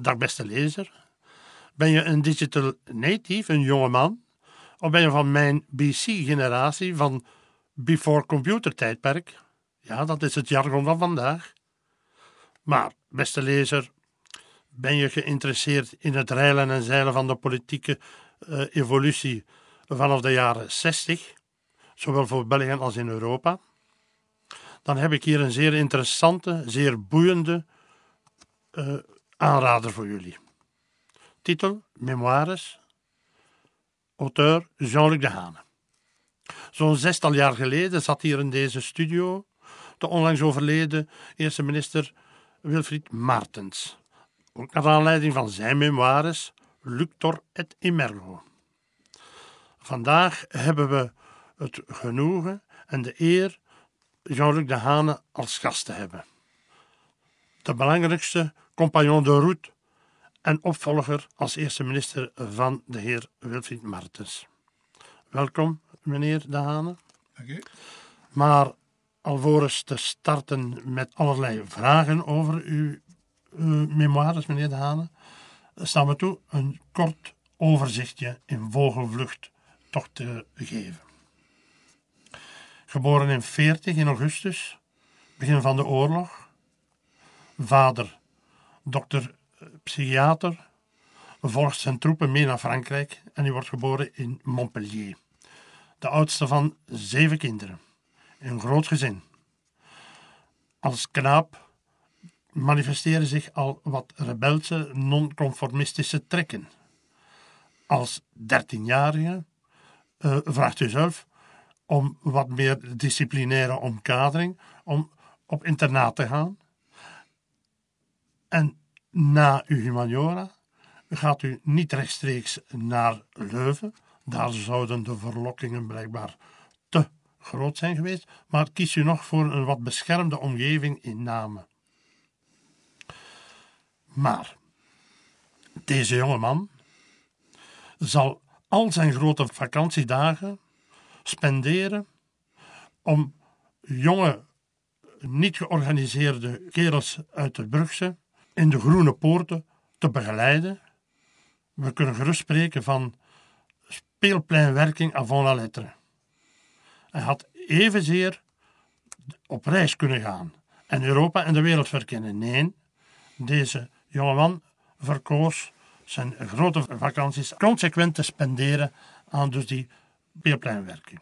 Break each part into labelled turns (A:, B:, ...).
A: Dag beste lezer. Ben je een digital native, een jonge man? Of ben je van mijn BC-generatie, van before computer tijdperk? Ja, dat is het jargon van vandaag. Maar, beste lezer, ben je geïnteresseerd in het reilen en zeilen van de politieke uh, evolutie vanaf de jaren 60, zowel voor België als in Europa? Dan heb ik hier een zeer interessante, zeer boeiende uh, aanrader voor jullie. Titel: Memoires. Auteur Jean-Luc Dehane. Zo'n zestal jaar geleden zat hier in deze studio de onlangs overleden eerste minister Wilfried Martens. Ook naar aanleiding van zijn memoires Luctor et Emergo. Vandaag hebben we het genoegen en de eer Jean-Luc Dehane als gast te hebben. De belangrijkste compagnon de route en opvolger als eerste minister van de heer Wilfried Martens. Welkom, meneer De Hane.
B: Dank
A: Maar alvorens te starten met allerlei vragen over uw, uw memoires, meneer De Hane, staan we toe een kort overzichtje in vogelvlucht toch te geven. Geboren in 40 in augustus, begin van de oorlog. Vader, dokter psychiater, volgt zijn troepen mee naar Frankrijk en hij wordt geboren in Montpellier. De oudste van zeven kinderen, een groot gezin. Als knaap manifesteren zich al wat rebelse, non-conformistische trekken. Als dertienjarige uh, vraagt u zelf om wat meer disciplinaire omkadering, om op internaat te gaan. En na uw gaat u niet rechtstreeks naar Leuven. Daar zouden de verlokkingen blijkbaar te groot zijn geweest, maar kiest u nog voor een wat beschermde omgeving in Namen. Maar deze jonge man zal al zijn grote vakantiedagen spenderen om jonge, niet georganiseerde kerels uit de Brugse in de groene poorten te begeleiden. We kunnen gerust spreken van speelpleinwerking avant la lettre. Hij had evenzeer op reis kunnen gaan en Europa en de wereld verkennen. Nee, deze jongeman verkoos zijn grote vakanties consequent te spenderen aan dus die speelpleinwerking.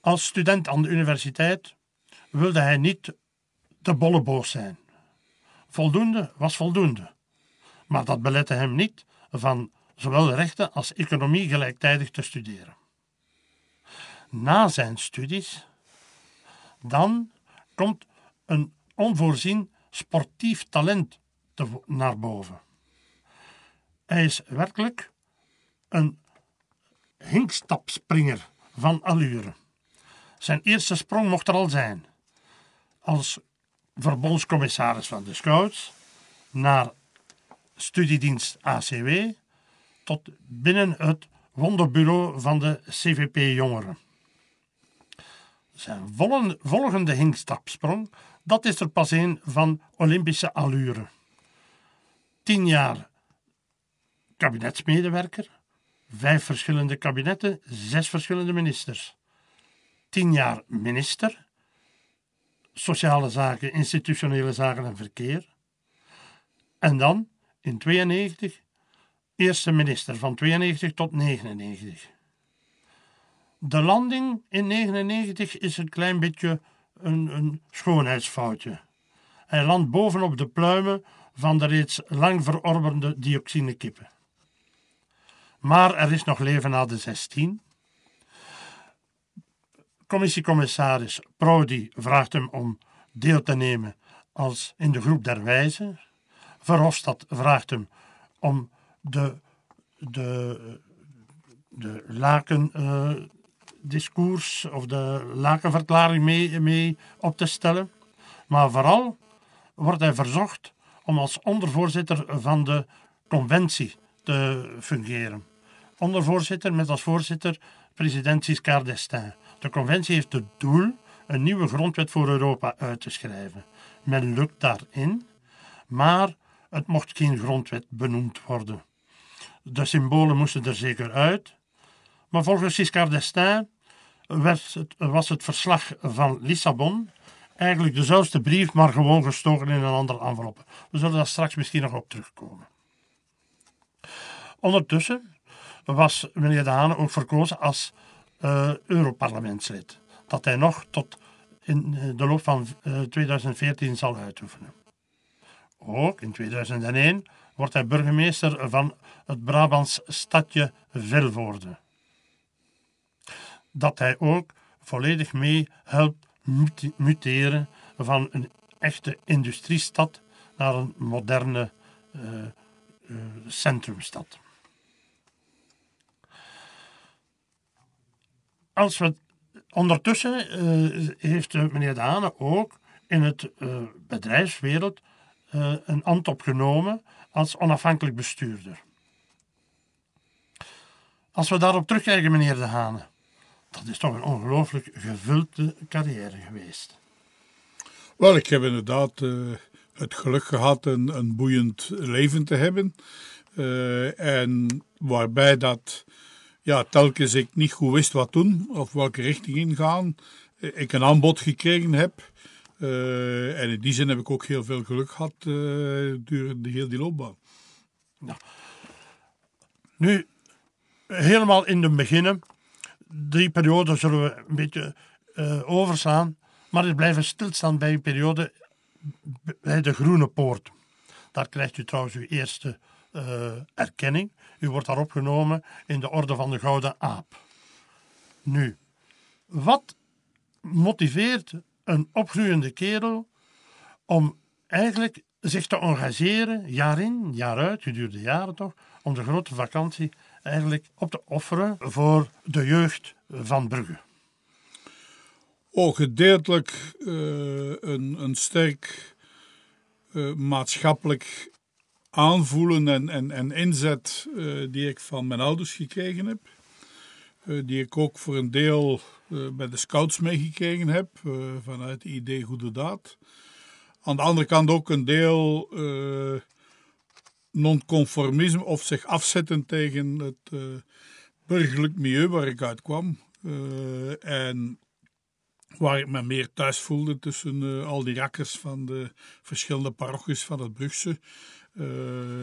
A: Als student aan de universiteit wilde hij niet de bolleboos zijn. Voldoende was voldoende. Maar dat belette hem niet van zowel rechten als economie gelijktijdig te studeren. Na zijn studies, dan komt een onvoorzien sportief talent naar boven. Hij is werkelijk een hinkstapspringer van allure. Zijn eerste sprong mocht er al zijn. Als verbondscommissaris van de Scouts naar studiedienst ACW tot binnen het wonderbureau van de CVP-jongeren. Zijn volgende hinkstapsprong, dat is er pas een van Olympische allure. Tien jaar kabinetsmedewerker, vijf verschillende kabinetten, zes verschillende ministers. Tien jaar minister, sociale zaken, institutionele zaken en verkeer. En dan in 92 eerste minister van 92 tot 99. De landing in 99 is een klein beetje een, een schoonheidsfoutje. Hij landt bovenop de pluimen van de reeds lang verorberde dioxinekippen. Maar er is nog leven na de 16 Commissiecommissaris Prodi vraagt hem om deel te nemen als in de groep der wijzen. Verhofstadt vraagt hem om de, de, de uh, of de lakenverklaring mee, mee op te stellen. Maar vooral wordt hij verzocht om als ondervoorzitter van de conventie te fungeren. Ondervoorzitter met als voorzitter president Giscard d'Estaing. De conventie heeft het doel een nieuwe grondwet voor Europa uit te schrijven. Men lukt daarin, maar het mocht geen grondwet benoemd worden. De symbolen moesten er zeker uit, maar volgens Giscard d'Estaing het, was het verslag van Lissabon eigenlijk dezelfde brief, maar gewoon gestoken in een andere envelop. We zullen daar straks misschien nog op terugkomen. Ondertussen was meneer De Haan ook verkozen als uh, Europarlementslid. Dat hij nog tot in eh, de loop van 2014 eh, zal uitoefenen. Ook in 2001 wordt hij burgemeester van het Brabants stadje Vilvoorde. Dat hij ook volledig mee helpt muteren van een echte industriestad naar een moderne centrumstad. Als we ondertussen uh, heeft meneer Dane ook in het bedrijfswereld een ambt opgenomen als onafhankelijk bestuurder. Als we daarop terugkijken, meneer De Hane, dat is toch een ongelooflijk gevulde carrière geweest.
B: Wel, ik heb inderdaad uh, het geluk gehad een, een boeiend leven te hebben. Uh, en waarbij dat ja, telkens ik niet goed wist wat doen of welke richting ingaan, uh, ik een aanbod gekregen heb. en in die zin heb ik ook heel veel geluk gehad durende heel die loopbaan.
A: Ja. Nu, helemaal in het begin die periode zullen we een beetje uh, overslaan. Maar we blijven stilstaan bij een periode bij de Groene Poort. Daar krijgt u trouwens uw eerste uh, erkenning. U wordt daar opgenomen in de Orde van de Gouden Aap. Nu, wat motiveert een opgroeiende kerel om eigenlijk zich te engageren, jaar in, jaar uit, gedurende jaren toch, om de grote vakantie eigenlijk op te offeren voor de jeugd van Brugge?
B: Oh, gedeeltelijk uh, een, een sterk uh, maatschappelijk aanvoelen en, en, en inzet uh, die ik van mijn ouders gekregen heb. die ik ook voor een deel bij de scouts meegekregen heb, vanuit het idee Goede Daad. Aan de andere kant ook een deel nonconformisme of zich afzetten tegen het burgerlijk milieu waar ik uitkwam. En waar ik me meer thuis voelde tussen al die rakkers van de verschillende parochies van het Brugse.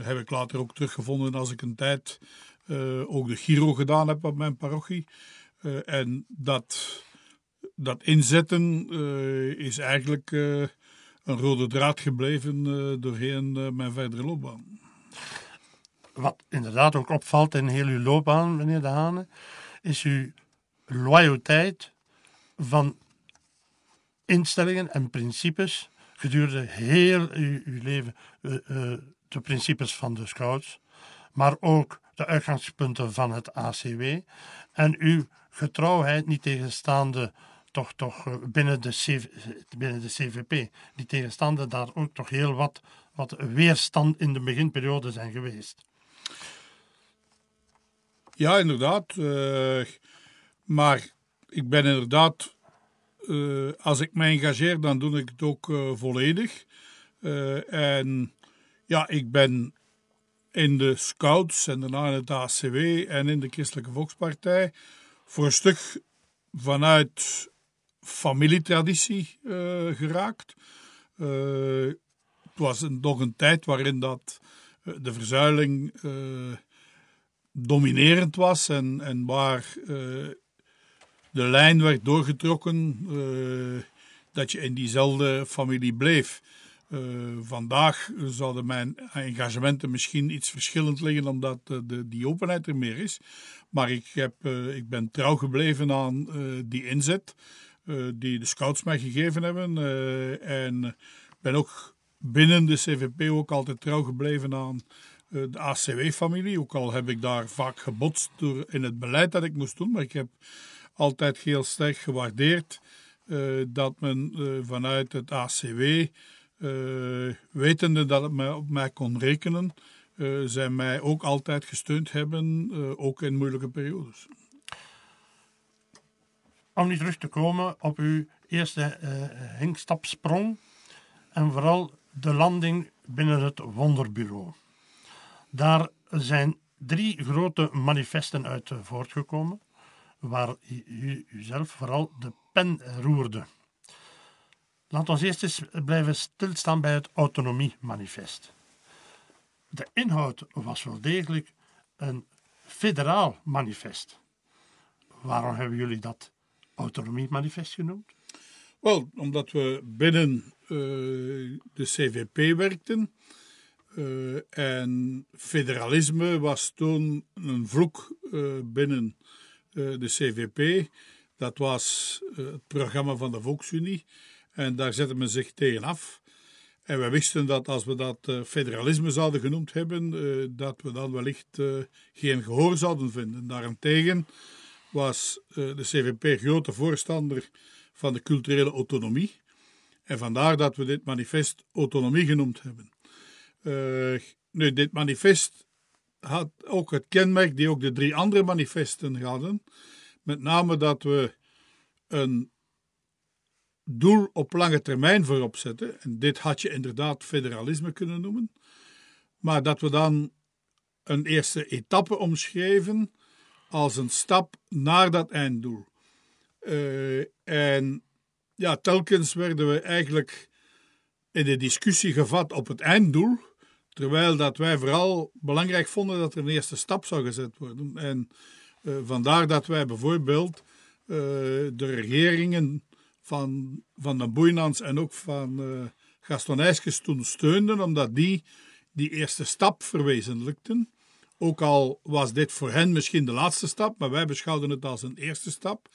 B: Heb ik later ook teruggevonden als ik een tijd ook de Giro gedaan heb op mijn parochie. en dat, dat inzetten is eigenlijk een rode draad gebleven doorheen mijn verdere loopbaan
A: wat inderdaad ook opvalt in heel uw loopbaan, meneer De Hane, is uw loyaliteit van instellingen en principes gedurende heel uw, uw leven. De principes van de scouts, maar ook de uitgangspunten van het ACW en uw getrouwheid niet tegenstaande toch, toch eh, binnen, de binnen de CVP, die tegenstaande daar ook toch heel wat, wat weerstand in de beginperiode zijn geweest.
B: Ja, inderdaad. Uh, maar ik ben inderdaad, uh, als ik me engageer, dan doe ik het ook volledig. en ja, ik ben in de Scouts en daarna in het ACW en in de Christelijke Volkspartij voor een stuk vanuit familietraditie geraakt. het was een, nog een tijd waarin dat de verzuiling dominerend was en, en waar uh, de lijn werd doorgetrokken uh, dat je in diezelfde familie bleef. Uh, vandaag zouden mijn engagementen misschien iets verschillend liggen omdat de, die openheid er meer is. Maar ik, heb, ik ben trouw gebleven aan die inzet die de scouts mij gegeven hebben. en ben ook binnen de CVP ook altijd trouw gebleven aan eh, de ACW-familie. Ook al heb ik daar vaak gebotst door in het beleid dat ik moest doen. Maar ik heb altijd heel sterk gewaardeerd dat men vanuit het ACW, uh, wetende dat het mij, op mij kon rekenen, zij mij ook altijd gesteund hebben, ook in moeilijke periodes.
A: Om nu terug te komen op uw eerste hinkstapsprong en vooral de landing binnen het Wonderbureau. Daar zijn drie grote manifesten uit voortgekomen, waar u, u zelf vooral de pen roerde. Laten we eerst eens blijven stilstaan bij het autonomiemanifest. De inhoud was wel degelijk een federaal manifest. Waarom hebben jullie dat autonomiemanifest genoemd?
B: Wel, omdat we binnen uh, de CVP werkten. Uh, en federalisme was toen een vloek uh, binnen de CVP. Dat was het programma van de Volksunie. En daar zette men zich tegen af. En we wisten dat als we dat uh, federalisme zouden genoemd hebben, uh, dat we dan wellicht uh, geen gehoor zouden vinden. Daarentegen was de CVP grote voorstander van de culturele autonomie. En vandaar dat we dit manifest autonomie genoemd hebben. nu, dit manifest had ook het kenmerk die ook de drie andere manifesten hadden. Met name dat we een doel op lange termijn voorop zetten. En dit had je inderdaad federalisme kunnen noemen. Maar dat we dan een eerste etappe omschreven als een stap naar dat einddoel. Uh, en ja, telkens werden we eigenlijk in de discussie gevat op het einddoel, terwijl dat wij vooral belangrijk vonden dat er een eerste stap zou gezet worden. En uh, vandaar dat wij bijvoorbeeld uh, de regeringen van, van de Boeinans en ook van uh, Gaston IJskes toen steunden, omdat die die eerste stap verwezenlijkten. Ook al was dit voor hen misschien de laatste stap, maar wij beschouwden het als een eerste stap.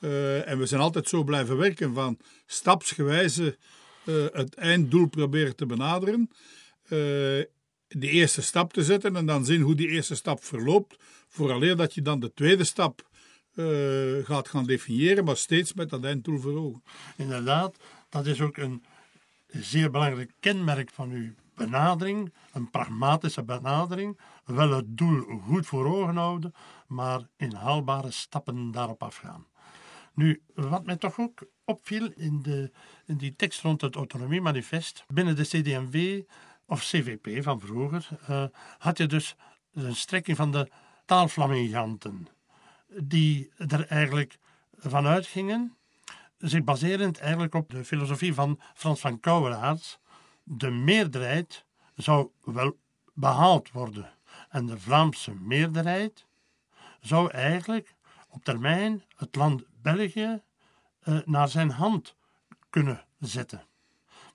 B: Uh, en we zijn altijd zo blijven werken van stapsgewijze uh, het einddoel proberen te benaderen. Uh, die eerste stap te zetten en dan zien hoe die eerste stap verloopt. Vooraleer dat je dan de tweede stap uh, gaat gaan definiëren, maar steeds met dat einddoel voor ogen.
A: Inderdaad, dat is ook een zeer belangrijk kenmerk van uw benadering, een pragmatische benadering. Wel het doel goed voor ogen houden, maar in haalbare stappen daarop afgaan. Nu, wat mij toch ook opviel in, de, in die tekst rond het autonomiemanifest, binnen de CDMV of CVP van vroeger, uh, had je dus een strekking van de taalflaminganten die er eigenlijk vanuit gingen, zich baserend eigenlijk op de filosofie van Frans van Kouwelaars, de meerderheid zou wel behaald worden. En de Vlaamse meerderheid zou eigenlijk op termijn het land België uh, naar zijn hand kunnen zetten.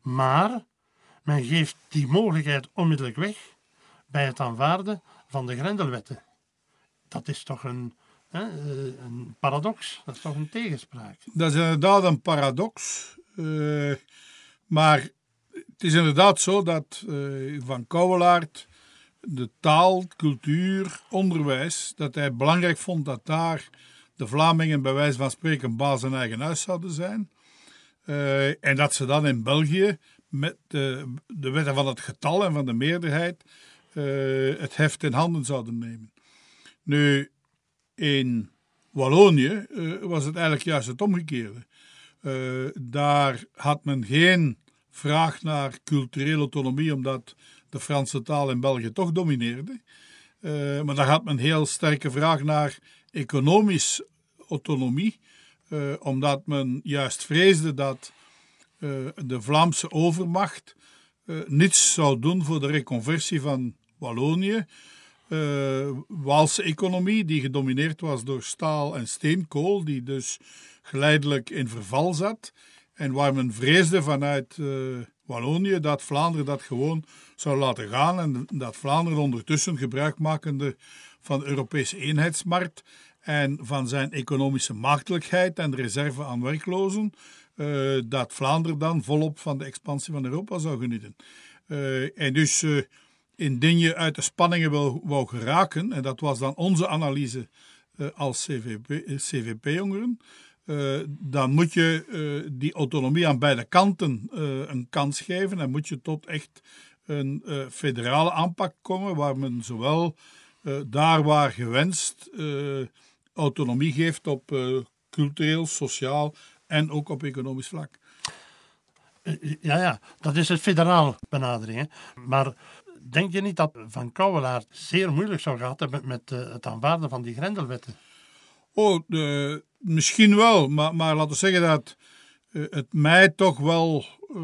A: Maar men geeft die mogelijkheid onmiddellijk weg bij het aanvaarden van de Grendelwetten. Dat is toch een, eh, een paradox, dat is toch een tegenspraak?
B: Dat is inderdaad een paradox. Uh, maar het is inderdaad zo dat uh, Van Kouwelaert de taal, cultuur, onderwijs, dat hij belangrijk vond dat daar de Vlamingen bij wijze van spreken baas en eigen huis zouden zijn. En dat ze dan in België met de, de wetten van het getal en van de meerderheid het heft in handen zouden nemen. Nu, in Wallonië uh, was het eigenlijk juist het omgekeerde. Uh, daar had men geen vraag naar culturele autonomie, omdat de Franse taal in België toch domineerde. Uh, maar daar had men heel sterke vraag naar economisch autonomie, omdat men juist vreesde dat de Vlaamse overmacht niets zou doen voor de reconversie van Wallonië uh, Waalse economie, die gedomineerd was door staal en steenkool, die dus geleidelijk in verval zat. En waar men vreesde vanuit uh, Wallonië dat Vlaanderen dat gewoon zou laten gaan en dat Vlaanderen ondertussen gebruik makende van de Europese eenheidsmarkt en van zijn economische maagdelijkheid en de reserve aan werklozen, uh, dat Vlaanderen dan volop van de expansie van Europa zou genieten. En dus indien je uit de spanningen wil, wou geraken, en dat was dan onze analyse uh, als CVP-jongeren, uh, dan moet je die autonomie aan beide kanten een kans geven en moet je tot echt een federale aanpak komen, waar men zowel daar waar gewenst autonomie geeft op cultureel, sociaal en ook op economisch vlak.
A: Eh, Ja, ja, dat is het federaal benadering. Maar denk je niet dat Van Kouwelaar zeer moeilijk zou gehad hebben met eh, het aanvaarden van die grendelwetten?
B: Oh, misschien wel, maar, maar laten we zeggen dat eh, het mij toch wel eh,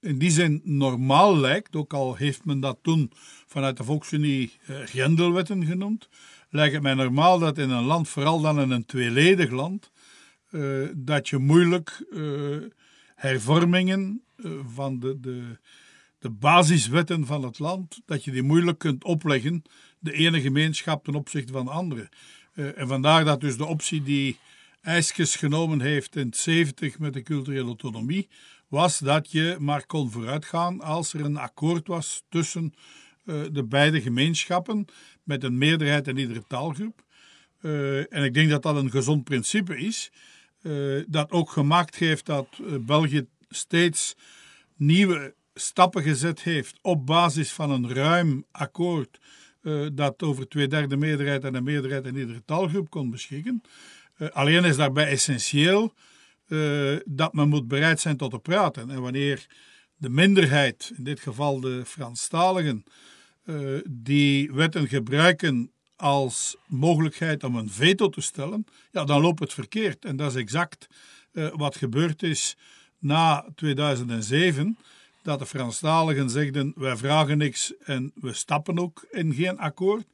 B: in die zin normaal lijkt, ook al heeft men dat toen vanuit de Volksunie grendelwetten genoemd, lijkt het mij normaal dat in een land, vooral dan in een tweeledig land, dat je moeilijk hervormingen van de, de, de basiswetten van het land, dat je die moeilijk kunt opleggen, de ene gemeenschap ten opzichte van de andere. Eh, en vandaar dat dus de optie die IJskes genomen heeft in 70 met de culturele autonomie, was dat je maar kon vooruitgaan als er een akkoord was tussen eh, de beide gemeenschappen met een meerderheid in iedere taalgroep. Eh, en ik denk dat dat een gezond principe is, dat ook gemaakt heeft dat België steeds nieuwe stappen gezet heeft op basis van een ruim akkoord eh, dat over twee derde meerderheid en een meerderheid in iedere taalgroep kon beschikken. Eh, alleen is daarbij essentieel eh, dat men moet bereid zijn tot te praten. En wanneer de minderheid, in dit geval de Franstaligen, die wetten gebruiken als mogelijkheid om een veto te stellen, ja, dan loopt het verkeerd. En dat is exact wat gebeurd is na 2007 dat de Franstaligen zegden: wij vragen niks en we stappen ook in geen akkoord.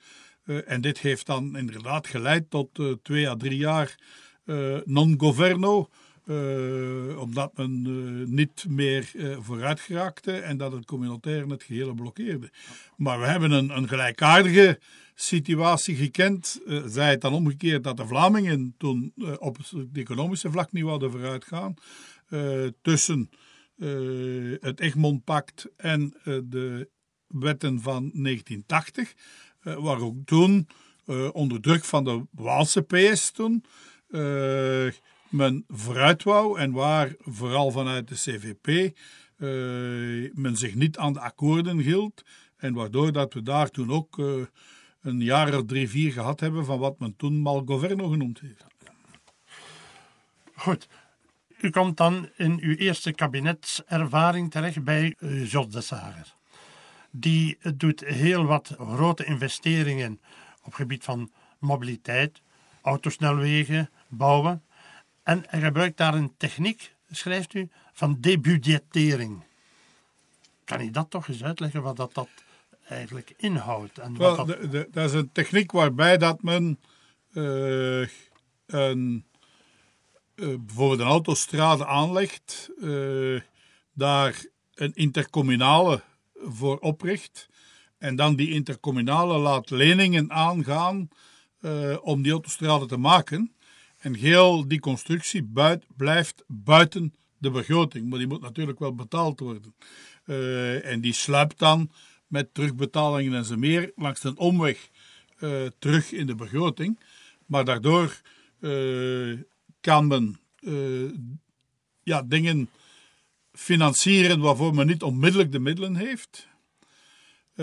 B: Eh, en dit heeft dan inderdaad geleid tot eh, twee à drie jaar eh, non-governo, omdat men niet meer vooruit geraakte en dat het communautaire het gehele blokkeerde. Maar we hebben een, een gelijkaardige situatie gekend. Zij het dan omgekeerd dat de Vlamingen toen op het economische vlak niet wilden vooruitgaan. tussen eh, het Egmond-pact en eh, de wetten van 1980, eh, waar ook toen onder druk van de Waalse PS toen men vooruit wou en waar vooral vanuit de CVP men zich niet aan de akkoorden hield en waardoor dat we daar toen ook een jaar of drie, vier gehad hebben van wat men toen Malgoverno genoemd heeft.
A: Goed. U komt dan in uw eerste kabinetservaring terecht bij uh, Jos de Sager. Die eh, doet heel wat grote investeringen op gebied van mobiliteit, autosnelwegen, bouwen. En hij gebruikt daar een techniek, schrijft u, van debudgettering. Kan je dat toch eens uitleggen wat dat, dat eigenlijk inhoudt? En wat dat...
B: de- de- dat is een techniek waarbij dat men eh, een, eh, bijvoorbeeld een autostrade aanlegt, eh, daar een intercommunale voor opricht en dan die intercommunale laat leningen aangaan eh, om die autostrade te maken. En heel die constructie buit, blijft buiten de begroting, maar die moet natuurlijk wel betaald worden. Eh, en die sluipt dan met terugbetalingen en zo meer langs een omweg eh, terug in de begroting. Maar daardoor eh, kan men ja, dingen financieren waarvoor men niet onmiddellijk de middelen heeft.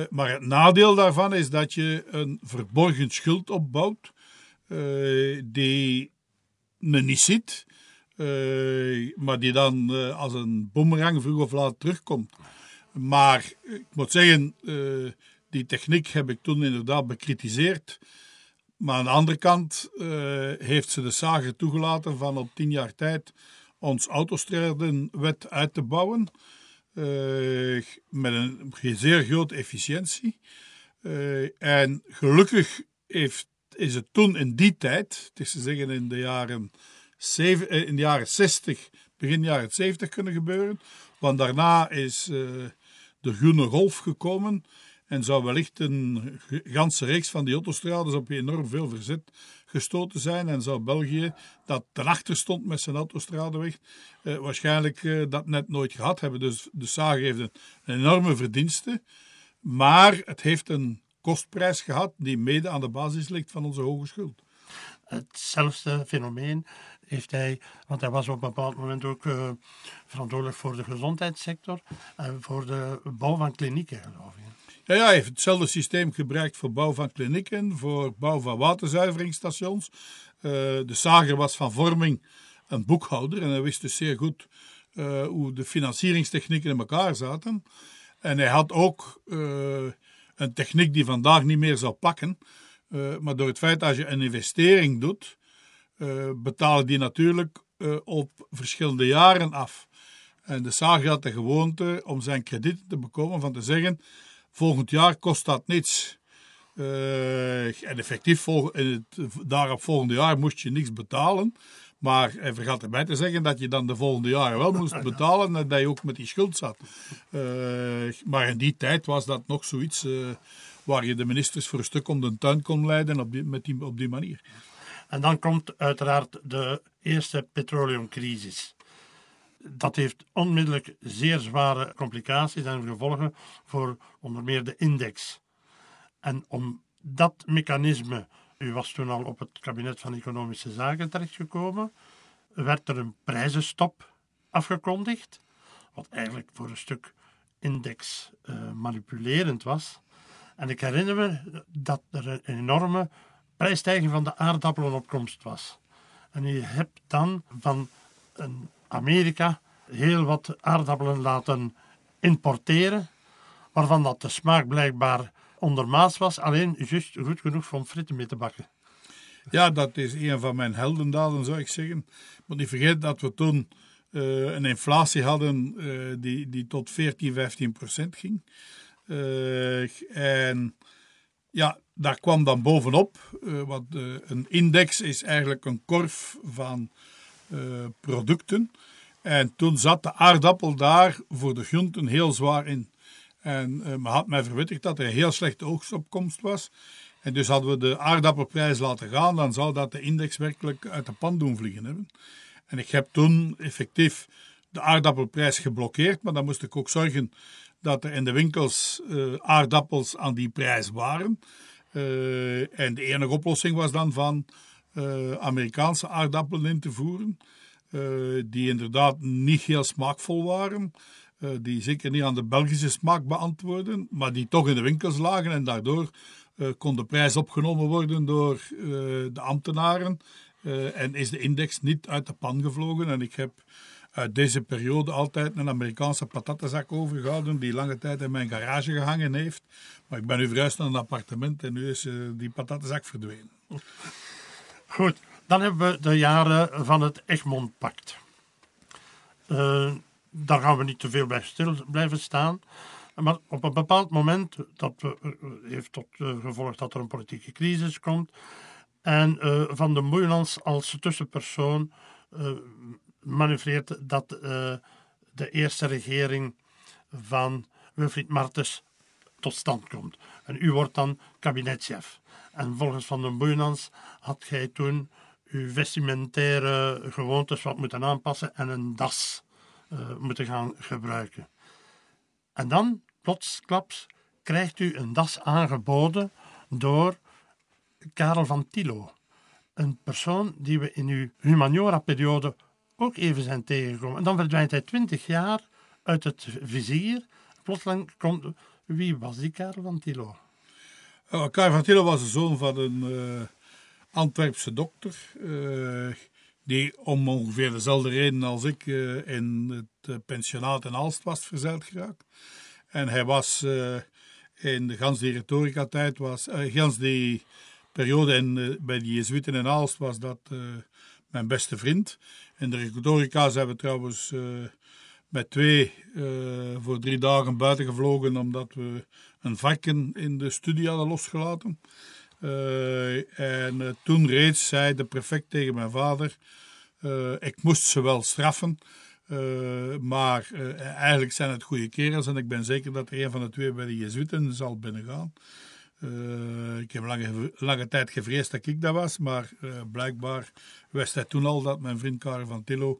B: Maar het nadeel daarvan is dat je een verborgen schuld opbouwt die men niet ziet, maar die dan als een boemerang vroeg of laat terugkomt. Maar ik moet zeggen, die techniek heb ik toen inderdaad bekritiseerd. Maar aan de andere kant eh, heeft ze de zager toegelaten van op tien jaar tijd ons autostradenwet uit te bouwen. eh, met een zeer grote efficiëntie. Eh, en gelukkig heeft, is het toen in die tijd, het te zeggen in de jaren, zeven, in de jaren 60, begin jaren 70 kunnen gebeuren. Want daarna is de groene golf gekomen en zou wellicht een ganse reeks van die autostrades op enorm veel verzet gestoten zijn. En zou België, dat ten achter stond met zijn autostradeweg, eh, waarschijnlijk eh, dat net nooit gehad hebben. Dus de Sage heeft een, een enorme verdienste. Maar het heeft een kostprijs gehad die mede aan de basis ligt van onze hoge schuld.
A: hetzelfde fenomeen heeft hij, want hij was op een bepaald moment ook eh, verantwoordelijk voor de gezondheidssector en voor de bouw van klinieken, geloof ik.
B: Ja, hij heeft hetzelfde systeem gebruikt voor bouw van klinieken, voor bouw van waterzuiveringsstations. Eh, de zager was van vorming een boekhouder en hij wist dus zeer goed hoe de financieringstechnieken in elkaar zaten. En hij had ook een techniek die vandaag niet meer zal pakken. maar door het feit dat je een investering doet, betalen die natuurlijk op verschillende jaren af. En de Sage had de gewoonte om zijn krediet te bekomen van te zeggen: volgend jaar kost dat niets. Uh, en effectief, in het daarop volgende jaar moest je niks betalen. Maar hij vergat erbij te zeggen dat je dan de volgende jaren wel moest betalen en dat je ook met die schuld zat. Uh, maar in die tijd was dat nog zoiets uh, waar je de ministers voor een stuk om de tuin kon leiden op die, met die, op die manier.
A: En dan komt uiteraard de eerste petroleumcrisis dat heeft onmiddellijk zeer zware complicaties en gevolgen voor onder meer de index. En om dat mechanisme, u was toen al op het kabinet van Economische Zaken terechtgekomen, werd er een prijzenstop afgekondigd, wat eigenlijk voor een stuk index uh, manipulerend was. En ik herinner me dat er een enorme prijsstijging van de aardappelen op komst was. En je hebt dan van een Amerika heel wat aardappelen laten importeren, waarvan dat de smaak blijkbaar ondermaats was, alleen juist goed genoeg om fritten mee te bakken.
B: Ja, dat is een van mijn heldendaden, zou ik zeggen. Maar niet vergeten dat we toen uh, een inflatie hadden uh, die, die tot 14, 15 procent ging. Uh, en ja, daar kwam dan bovenop, want een index is eigenlijk een korf van producten. En toen zat de aardappel daar voor de groenten heel zwaar in. En uh, men had mij verwittigd dat er een heel slechte oogstopkomst was. En dus hadden we de aardappelprijs laten gaan, dan zou dat de index werkelijk uit de pan doen vliegen hebben. En ik heb toen effectief de aardappelprijs geblokkeerd, maar dan moest ik ook zorgen dat er in de winkels uh, aardappels aan die prijs waren. En de enige oplossing was dan van Amerikaanse aardappelen in te voeren. Eh, die inderdaad niet heel smaakvol waren. Uh, die zeker niet aan de Belgische smaak beantwoorden, maar die toch in de winkels lagen en daardoor kon de prijs opgenomen worden door de ambtenaren en is de index niet uit de pan gevlogen. En ik heb uit deze periode altijd een Amerikaanse patattenzak overgehouden die lange tijd in mijn garage gehangen heeft. Maar ik ben nu verhuisd naar een appartement en nu is die patattenzak verdwenen.
A: Goed, dan hebben we de jaren van het Egmond-pact. Uh, daar gaan we niet te veel bij stil blijven staan. Maar op een bepaald moment, dat uh, heeft tot uh, gevolg dat er een politieke crisis komt. En Van de Moeilands als tussenpersoon manoeuvreert dat de eerste regering van Wilfried Martens tot stand komt. En u wordt dan kabinetchef. En volgens Van den Boeinans had gij toen uw vestimentaire gewoontes wat moeten aanpassen en een das uh, moeten gaan gebruiken. En dan, plotsklaps, krijgt u een das aangeboden door Karel van Tilo. Een persoon die we in uw humaniora-periode ook even zijn tegengekomen. En dan verdwijnt hij twintig jaar uit het vizier. Plotseling komt... Wie was die Karel van Tilo?
B: Uh, Karel van Tilo was de zoon van een... Uh Antwerpse dokter, uh, die om ongeveer dezelfde reden als ik uh, in het pensionaat in Aalst was verzeild geraakt. En hij was in de gans retorica-tijd, was, gans die periode in, bij de Jezuïten in Aalst, was dat mijn beste vriend. In de retorica zijn we trouwens met twee voor drie dagen buiten gevlogen, omdat we een varken in de studie hadden losgelaten. Uh, en uh, toen reeds zei de prefect tegen mijn vader: uh, Ik moest ze wel straffen, maar eigenlijk zijn het goede kerels en ik ben zeker dat er een van de twee bij de Jezuïten zal binnengaan. ik heb lange, lange tijd gevreesd dat ik dat was, maar blijkbaar wist hij toen al dat mijn vriend Karel van Tillo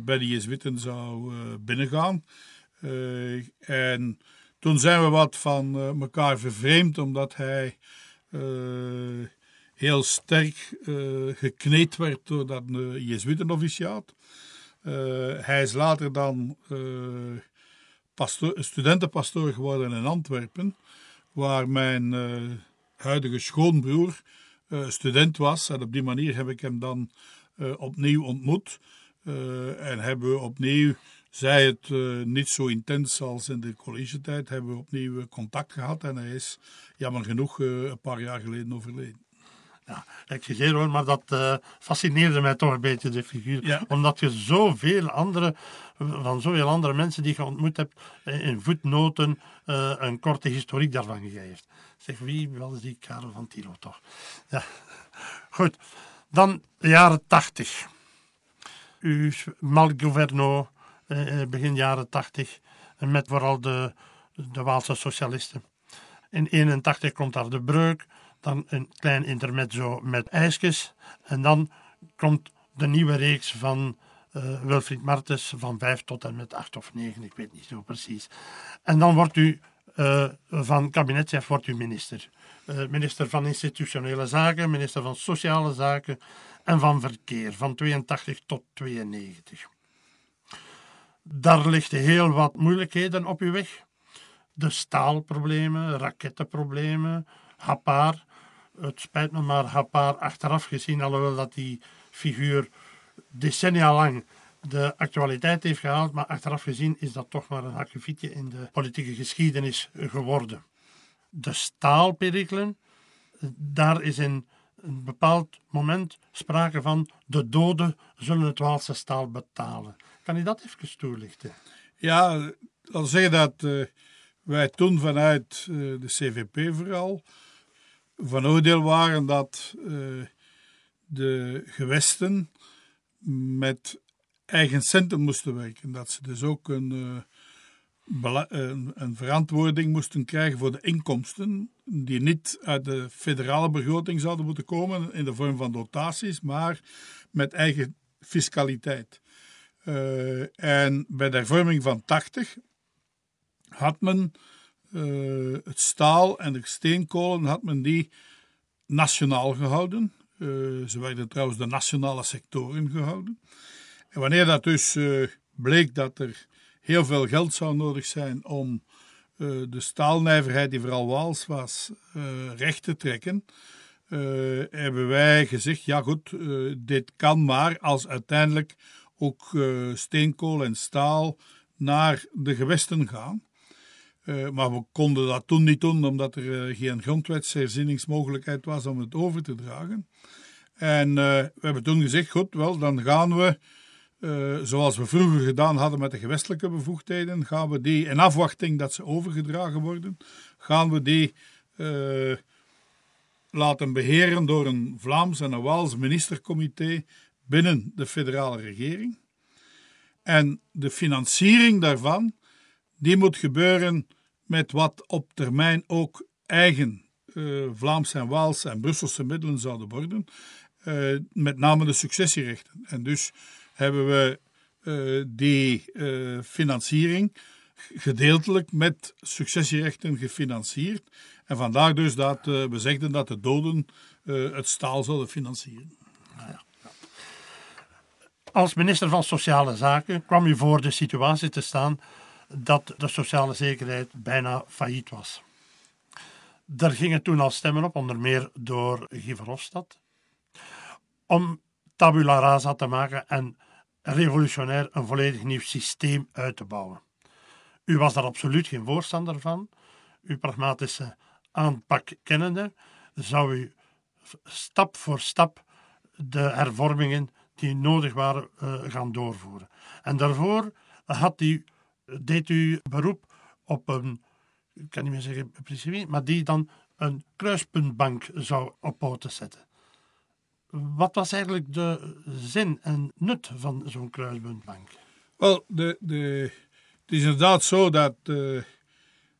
B: bij de Jezuïten zou binnengaan. en toen zijn we wat van elkaar vervreemd, omdat hij uh, heel sterk uh, gekneed werd door dat uh, hij is later dan pastoor, studentenpastoor geworden in Antwerpen, waar mijn huidige schoonbroer student was. En op die manier heb ik hem dan opnieuw ontmoet. en hebben we opnieuw, zij het niet zo intens als in de collegetijd, hebben we opnieuw contact gehad. En hij is jammer genoeg een paar jaar geleden overleden.
A: Ja, excuseer hoor, maar dat uh, fascineerde mij toch een beetje, de figuur. Omdat je zoveel andere, van zoveel andere mensen die je ontmoet hebt, in voetnoten een korte historiek daarvan gegeven. Zeg, wie was die Karel van Tilo toch? Ja, goed. Dan de jaren tachtig. U Malgoverno, begin jaren tachtig, met vooral de, de Waalse socialisten. In 81 komt daar de breuk dan een klein intermezzo met ijsjes. En dan komt de nieuwe reeks van uh, Wilfried Martens van 5 tot en met 8 of 9, ik weet niet zo precies. En dan wordt u van kabinetchef wordt u minister. Minister van Institutionele Zaken, minister van Sociale Zaken en van Verkeer van 82 tot 92. Daar ligt heel wat moeilijkheden op uw weg. De staalproblemen, rakettenproblemen, Hapar, het spijt me, maar Hapar achteraf gezien, alhoewel dat die figuur decennia lang de actualiteit heeft gehaald, maar achteraf gezien is dat toch maar een hakkefietje in de politieke geschiedenis geworden. De staalperikelen, daar is in een bepaald moment sprake van de doden zullen het Waalse staal betalen. Kan je dat even toelichten?
B: Ja, dat zeggen dat uh, wij toen vanuit uh, de CVP vooral van oordeel waren dat uh, de gewesten met eigen centen moesten werken. Dat ze dus ook een, een, een, verantwoording moesten krijgen voor de inkomsten, die niet uit de federale begroting zouden moeten komen in de vorm van dotaties, maar met eigen fiscaliteit. Uh, en bij de hervorming van 80 had men uh, het staal en de steenkolen had men die nationaal gehouden. Uh, ze werden trouwens de nationale sectoren gehouden. En wanneer dat dus bleek dat er heel veel geld zou nodig zijn om de staalnijverheid, die vooral Waals was, recht te trekken, hebben wij gezegd: ja, goed, dit kan maar als uiteindelijk ook steenkool en staal naar de gewesten gaan. Uh, maar we konden dat toen niet doen, omdat er uh, geen grondwetsherzieningsmogelijkheid was om het over te dragen. En uh, we hebben toen gezegd, goed, wel, dan gaan we, zoals we vroeger gedaan hadden met de gewestelijke bevoegdheden, gaan we die, in afwachting dat ze overgedragen worden, gaan we die laten beheren door een Vlaams en een Waals ministercomité binnen de federale regering. En de financiering daarvan die moet gebeuren met wat op termijn ook eigen uh, Vlaamse en Waalse en Brusselse middelen zouden worden, uh, met name de successierechten. En dus hebben we uh, die financiering gedeeltelijk met successierechten gefinancierd. En vandaar dus dat we zegden dat de doden het staal zouden financieren.
A: Als minister van Sociale Zaken kwam u voor de situatie te staan dat de sociale zekerheid bijna failliet was. Daar gingen toen al stemmen op, onder meer door Guy Verhofstadt, om tabula rasa te maken en revolutionair een volledig nieuw systeem uit te bouwen. U was daar absoluut geen voorstander van. Uw pragmatische aanpak kennende zou u stap voor stap de hervormingen die nodig waren uh, gaan doorvoeren. En daarvoor had deed u beroep op een, ik kan niet meer zeggen precies maar die dan een kruispuntbank zou op poten zetten. Wat was eigenlijk de zin en nut van zo'n kruispuntbank?
B: Wel, de, de, het is inderdaad zo dat uh,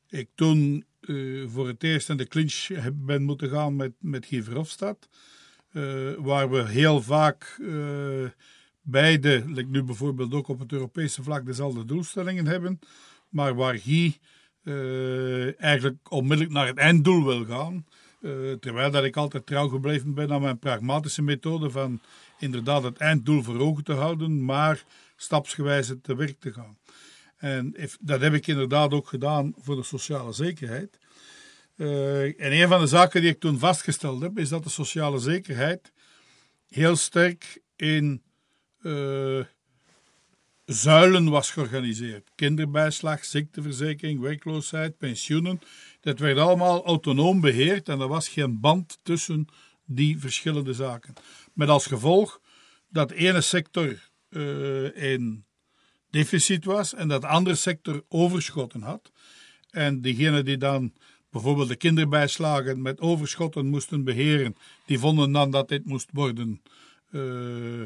B: ik toen uh, voor het eerst in de clinch ben moeten gaan met, met Guy Verhofstadt. Uh, waar we heel vaak beide, nu bijvoorbeeld ook op het Europese vlak, dezelfde doelstellingen hebben, maar waar Guy uh, eigenlijk onmiddellijk naar het einddoel wil gaan. Terwijl dat ik altijd trouw gebleven ben aan mijn pragmatische methode van inderdaad het einddoel voor ogen te houden, maar stapsgewijs te werk te gaan. En dat heb ik inderdaad ook gedaan voor de sociale zekerheid. Uh, en een van de zaken die ik toen vastgesteld heb, is dat de sociale zekerheid heel sterk in uh, zuilen was georganiseerd. Kinderbijslag, ziekteverzekering, werkloosheid, pensioenen. Dat werd allemaal autonoom beheerd en er was geen band tussen die verschillende zaken. Met als gevolg dat ene sector uh, in deficit was en dat de andere sector overschotten had. En diegenen die dan bijvoorbeeld de kinderbijslagen met overschotten moesten beheren, die vonden dan dat dit moest worden uh,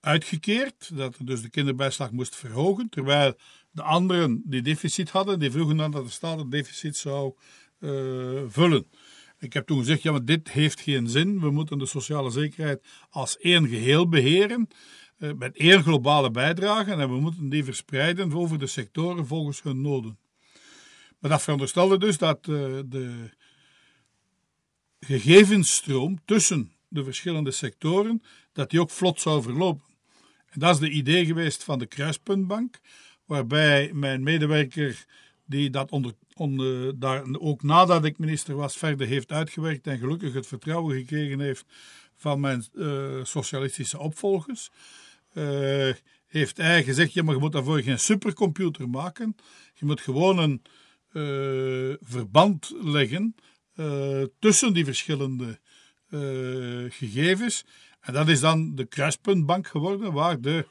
B: uitgekeerd, dat dus de kinderbijslag moest verhogen, terwijl de anderen die deficit hadden, die vroegen dan dat de staat het deficit zou uh, vullen. Ik heb toen gezegd, ja, maar dit heeft geen zin. We moeten de sociale zekerheid als één geheel beheren, uh, met één globale bijdrage, en we moeten die verspreiden over de sectoren volgens hun noden. Maar dat veronderstelde dus dat uh, de gegevensstroom tussen de verschillende sectoren, dat die ook vlot zou verlopen. En dat is de idee geweest van de Kruispuntbank, waarbij mijn medewerker, die dat onder, onder, daar ook nadat ik minister was, verder heeft uitgewerkt en gelukkig het vertrouwen gekregen heeft van mijn uh, socialistische opvolgers, uh, heeft hij gezegd: je moet daarvoor geen supercomputer maken. Je moet gewoon een uh, verband leggen tussen die verschillende gegevens. En dat is dan de kruispuntbank geworden, waar de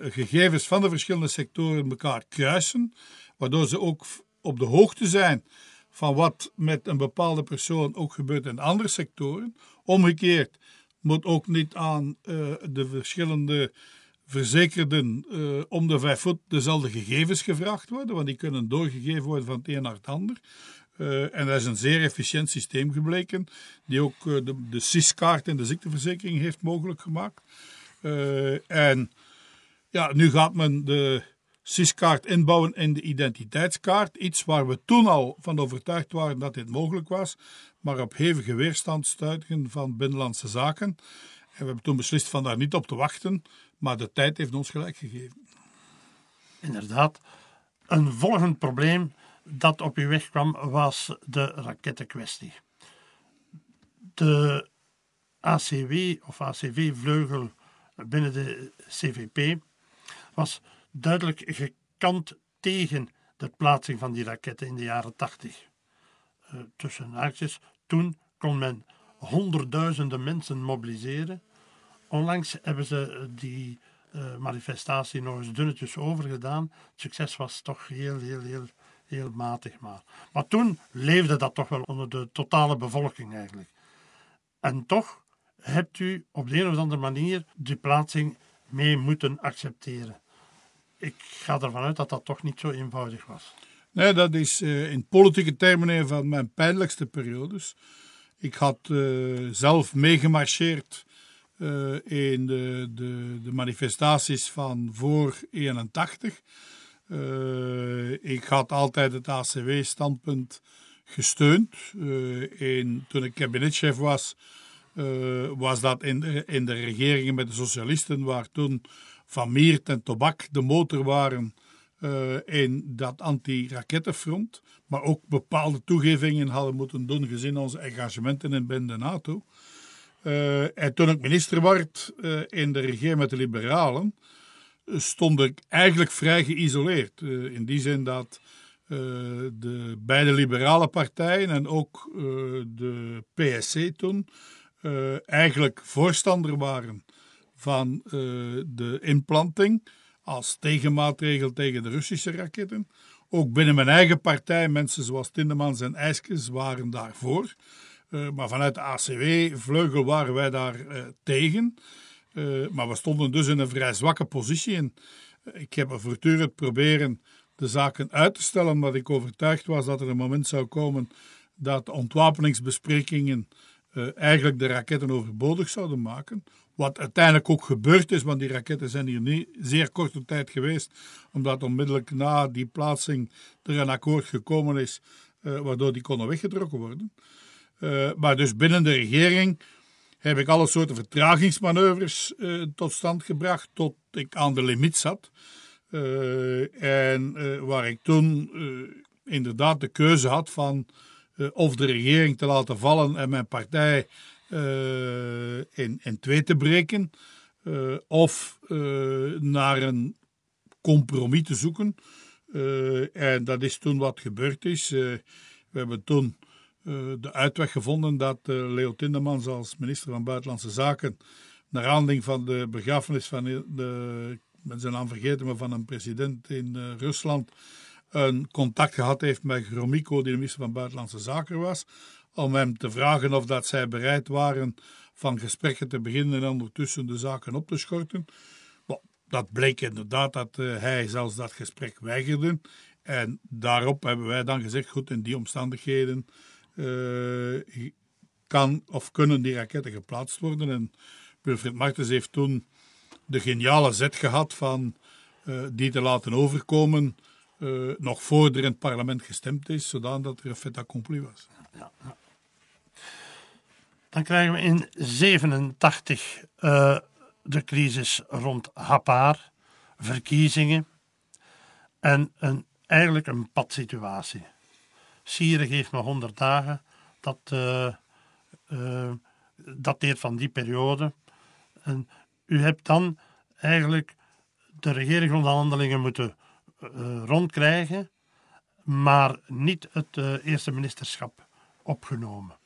B: gegevens van de verschillende sectoren elkaar kruisen, waardoor ze ook op de hoogte zijn van wat met een bepaalde persoon ook gebeurt in andere sectoren. Omgekeerd moet ook niet aan de verschillende verzekerden uh, om de vijf voet dezelfde gegevens gevraagd worden, want die kunnen doorgegeven worden van het een naar het ander. Uh, en dat is een zeer efficiënt systeem gebleken, die ook uh, de, de CIS-kaart en de ziekteverzekering heeft mogelijk gemaakt. En ja, nu gaat men de CIS-kaart inbouwen in de identiteitskaart. Iets waar we toen al van overtuigd waren dat dit mogelijk was, maar op hevige weerstand stuitigen van Binnenlandse Zaken. En we hebben toen beslist van daar niet op te wachten, maar de tijd heeft ons gelijk gegeven.
A: Inderdaad, een volgend probleem dat op uw weg kwam, was de rakettenkwestie. De ACW of ACV-vleugel binnen de CVP was duidelijk gekant tegen de plaatsing van die raketten in de jaren 80. Uh, tussen haakjes, toen kon men honderdduizenden mensen mobiliseren. Onlangs hebben ze die uh, manifestatie nog eens dunnetjes overgedaan. Het succes was toch heel, heel, heel heel matig maar. Maar toen leefde dat toch wel onder de totale bevolking eigenlijk. En toch hebt u op de een of andere manier die plaatsing mee moeten accepteren. Ik ga ervan uit dat dat toch niet zo eenvoudig was.
B: Nee, dat is uh, in politieke termen een van mijn pijnlijkste periodes. Ik had zelf meegemarcheerd in de, de, de manifestaties van voor 81. Uh, ik had altijd het ACW-standpunt gesteund. Uh, in, toen ik kabinetchef was, was dat in de, in de regeringen met de socialisten, waar toen Van Miert en Tobak de motor waren in dat anti-rakettenfront. Maar ook bepaalde toegevingen hadden moeten doen gezien onze engagementen in binnen de NATO. En toen ik minister werd in de regering met de liberalen, stond ik eigenlijk vrij geïsoleerd. Uh, in die zin dat uh, de beide liberale partijen en ook uh, de PSC toen eigenlijk voorstander waren van de inplanting als tegenmaatregel tegen de Russische raketten. Ook binnen mijn eigen partij, mensen zoals Tindemans en IJskes waren daarvoor. Maar vanuit de ACW-vleugel waren wij daar tegen. Uh, maar we stonden dus in een vrij zwakke positie. En ik heb voortdurend proberen de zaken uit te stellen, omdat ik overtuigd was dat er een moment zou komen dat de ontwapeningsbesprekingen eigenlijk de raketten overbodig zouden maken. Wat uiteindelijk ook gebeurd is, want die raketten zijn hier niet zeer korte tijd geweest, omdat onmiddellijk na die plaatsing er een akkoord gekomen is, waardoor die konden weggetrokken worden. Uh, maar dus binnen de regering heb ik alle soorten vertragingsmanoeuvres uh, tot stand gebracht tot ik aan de limiet zat. Uh, en waar ik toen inderdaad de keuze had van of de regering te laten vallen en mijn partij in, in twee te breken, of naar een compromis te zoeken. en dat is toen wat gebeurd is. we hebben toen de uitweg gevonden dat Leo Tindemans als minister van Buitenlandse Zaken, naar aanleiding van de begrafenis van de, met naam vergeten, maar van een president in Rusland, een contact gehad heeft met Gromyko, die de minister van Buitenlandse Zaken was, om hem te vragen of dat zij bereid waren van gesprekken te beginnen en ondertussen de zaken op te schorten. dat bleek inderdaad dat hij zelfs dat gesprek weigerde. En daarop hebben wij dan gezegd, goed, in die omstandigheden kan of kunnen die raketten geplaatst worden. En Wilfried Martens heeft toen de geniale zet gehad van uh, die te laten overkomen uh, nog voor er in het parlement gestemd is, zodat er een fait accompli was. Ja.
A: Dan krijgen we in 87 uh, de crisis rond Hapar, verkiezingen en een, eigenlijk een padsituatie. Sieren geeft nog 100 dagen, dat uh, uh, dateert van die periode. En u hebt dan eigenlijk de regeringsonderhandelingen moeten uh, rondkrijgen, maar niet het eerste ministerschap opgenomen.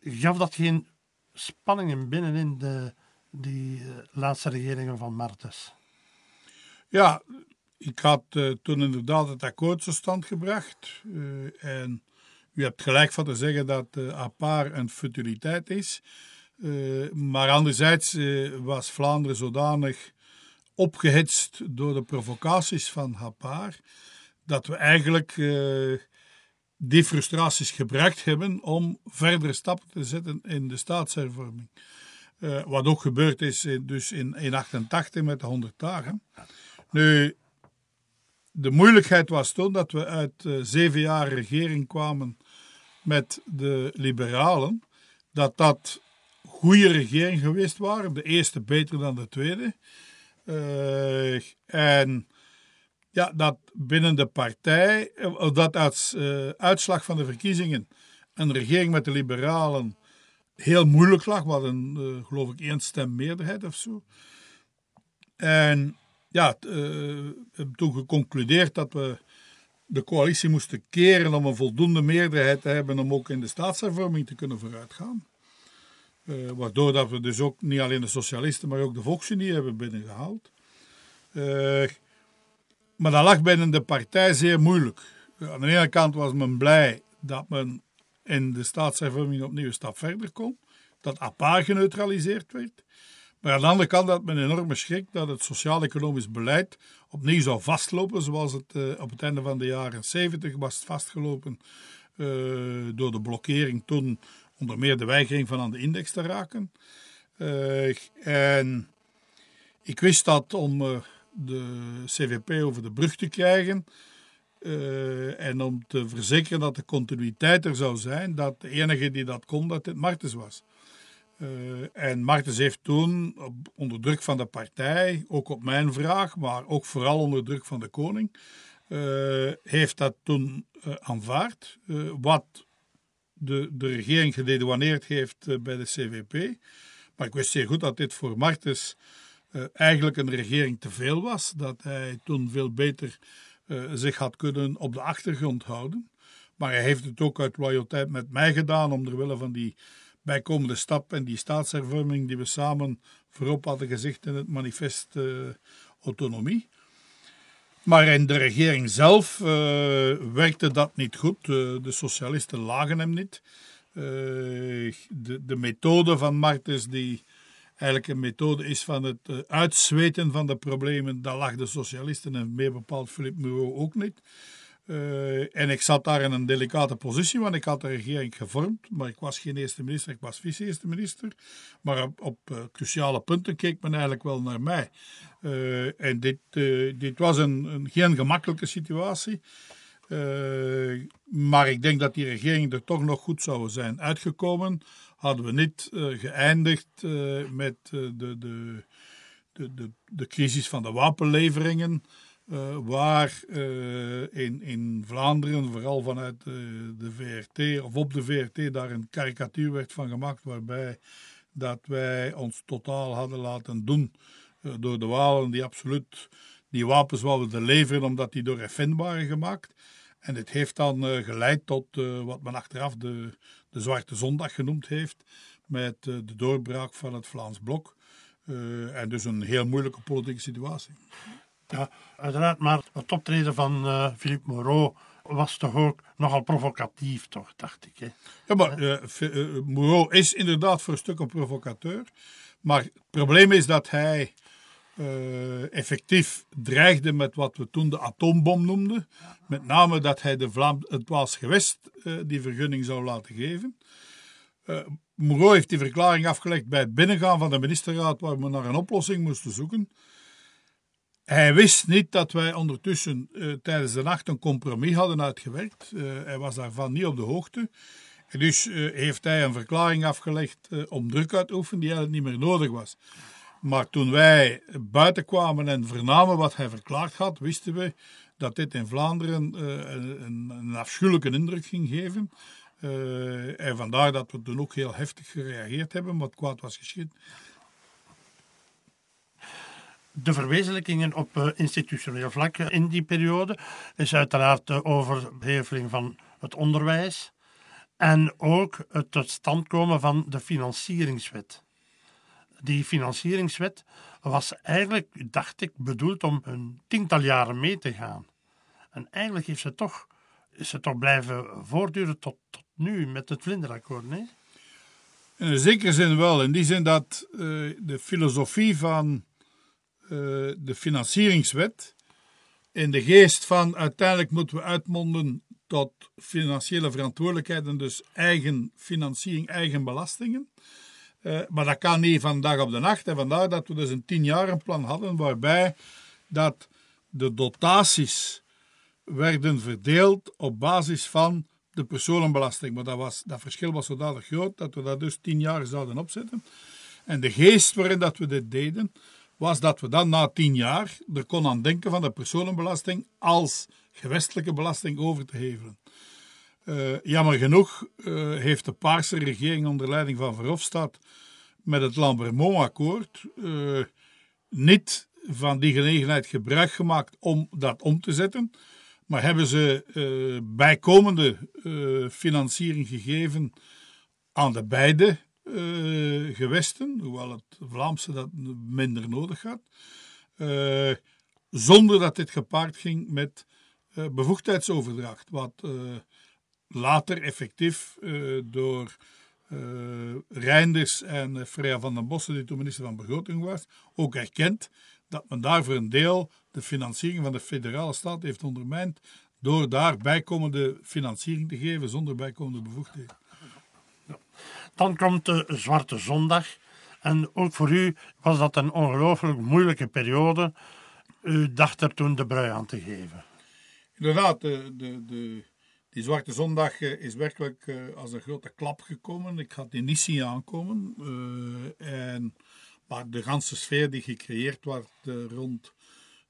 A: Gaf dat geen spanningen binnenin de, die laatste regeringen van Martens?
B: Ja, ik had toen inderdaad het akkoord tot stand gebracht. en u hebt gelijk van te zeggen dat uh, APAR een futiliteit is. maar anderzijds was Vlaanderen zodanig opgehitst door de provocaties van Hapar, dat we eigenlijk die frustraties gebruikt hebben om verdere stappen te zetten in de staatshervorming. Wat ook gebeurd is dus in 1988 met de 100 dagen. Nu, de moeilijkheid was toen dat we uit uh, zeven jaar regering kwamen met de liberalen, dat dat goede regering geweest waren. De eerste beter dan de tweede. Uh, en ja, dat binnen de partij, eh, dat als uitslag van de verkiezingen een regering met de liberalen heel moeilijk lag. Hadden, uh, geloof ik, één stem meerderheid of zo. En ja, hebben toen geconcludeerd dat we de coalitie moesten keren om een voldoende meerderheid te hebben om ook in de staatshervorming te kunnen vooruitgaan. Uh, waardoor dat we dus ook niet alleen de socialisten, maar ook de Volksunie hebben binnengehaald. Uh, maar dat lag binnen de partij zeer moeilijk. Aan de ene kant was men blij dat men in de staatshervorming opnieuw een stap verder kon. Dat APA geneutraliseerd werd. Maar aan de andere kant had men enorme schrik dat het sociaal-economisch beleid opnieuw zou vastlopen, zoals het uh, op het einde van de jaren 70 was vastgelopen uh, door de blokkering toen onder meer de weigering van aan de index te raken. Uh, en ik wist dat om de CVP over de brug te krijgen en om te verzekeren dat de continuïteit er zou zijn, dat de enige die dat kon, dat het Martens was. En Martens heeft toen, onder druk van de partij, ook op mijn vraag, maar ook vooral onder druk van de koning, heeft dat toen aanvaard. wat de, de regering gededouaneerd heeft bij de CVP. Maar ik wist zeer goed dat dit voor Martens eigenlijk een regering te veel was. Dat hij toen veel beter zich had kunnen op de achtergrond houden. Maar hij heeft het ook uit loyaliteit met mij gedaan, omwille van die bijkomende stap en die staatshervorming die we samen voorop hadden gezegd in het manifest autonomie. Maar in de regering zelf uh, werkte dat niet goed. Uh, de socialisten lagen hem niet. De, de methode van Martens, die eigenlijk een methode is van het uitzweten van de problemen, dat lag de socialisten en meer bepaald Philippe Mouveau ook niet. Uh, en ik zat daar in een delicate positie, want ik had de regering gevormd, maar ik was geen eerste minister, ik was vice-eerste minister. Maar op, op uh, cruciale punten keek men eigenlijk wel naar mij. Uh, en dit, dit was een, een, geen gemakkelijke situatie. maar ik denk dat die regering er toch nog goed zou zijn uitgekomen. Hadden we niet geëindigd met de, de, de, de crisis van de wapenleveringen. Uh, waar uh, in, in Vlaanderen, vooral vanuit uh, de VRT of op de VRT, daar een karikatuur werd van gemaakt waarbij dat wij ons totaal hadden laten doen door de Walen die absoluut die wapens wilden leveren omdat die door FN waren gemaakt. En dit heeft dan geleid tot wat men achteraf de, de Zwarte Zondag genoemd heeft, met de doorbraak van het Vlaams Blok. en dus een heel moeilijke politieke situatie.
A: Ja, uiteraard, maar het optreden van Philippe Moreau was toch ook nogal provocatief, toch, dacht ik. Hè?
B: Ja, maar Moreau is inderdaad voor een stuk een provocateur. Maar het probleem is dat hij uh, effectief dreigde met wat we toen de atoombom noemden. Met name dat hij de Vlaam het Waals gewest uh, die vergunning zou laten geven. Uh, Moreau heeft die verklaring afgelegd bij het binnengaan van de ministerraad waar we naar een oplossing moesten zoeken. Hij wist niet dat wij ondertussen tijdens de nacht een compromis hadden uitgewerkt. hij was daarvan niet op de hoogte. En dus heeft hij een verklaring afgelegd om druk uit te oefenen die eigenlijk niet meer nodig was. Maar toen wij buiten kwamen en vernamen wat hij verklaard had, wisten we dat dit in Vlaanderen een, een, afschuwelijke indruk ging geven. En vandaar dat we toen ook heel heftig gereageerd hebben, wat kwaad was geschied.
A: De verwezenlijkingen op uh, institutioneel vlak in die periode is uiteraard de overheveling van het onderwijs en ook het tot stand komen van de financieringswet die financieringswet was eigenlijk, dacht ik, bedoeld om een tiental jaren mee te gaan. En eigenlijk heeft ze toch, is ze toch blijven voortduren tot, tot nu met het vlinderakkoord, nee?
B: In zekere zin wel. In die zin dat de filosofie van de financieringswet in de geest van uiteindelijk moeten we uitmonden tot financiële verantwoordelijkheid en dus eigen financiering, eigen belastingen. Uh, maar dat kan niet van dag op de nacht. En vandaar dat we dus een tienjarenplan hadden waarbij dat de dotaties werden verdeeld op basis van de personenbelasting. Maar dat, was, dat verschil was zodanig groot dat we dat dus tien jaar zouden opzetten. En de geest waarin dat we dit deden, was dat we dan na tien jaar er kon aan denken van de personenbelasting als gewestelijke belasting over te hevelen. Uh, jammer genoeg uh, heeft de Paarse regering onder leiding van Verhofstadt met het Lambermont-akkoord uh, niet van die gelegenheid gebruik gemaakt om dat om te zetten, maar hebben ze bijkomende financiering gegeven aan de beide gewesten, hoewel het Vlaamse dat minder nodig had, zonder dat dit gepaard ging met bevoegdheidsoverdracht, wat later effectief door Reinders en Freya van den Bossen, die toen minister van Begroting was, ook erkend dat men daar voor een deel de financiering van de federale staat heeft ondermijnd door daar bijkomende financiering te geven zonder bijkomende bevoegdheden.
A: Dan komt de Zwarte Zondag. En ook voor u was dat een ongelooflijk moeilijke periode. U dacht er toen de brui aan te geven.
B: Inderdaad, de, de, de die Zwarte Zondag eh, is werkelijk eh, als een grote klap gekomen. Ik had die niet zien aankomen. Uh, en, maar de ganse sfeer die gecreëerd werd rond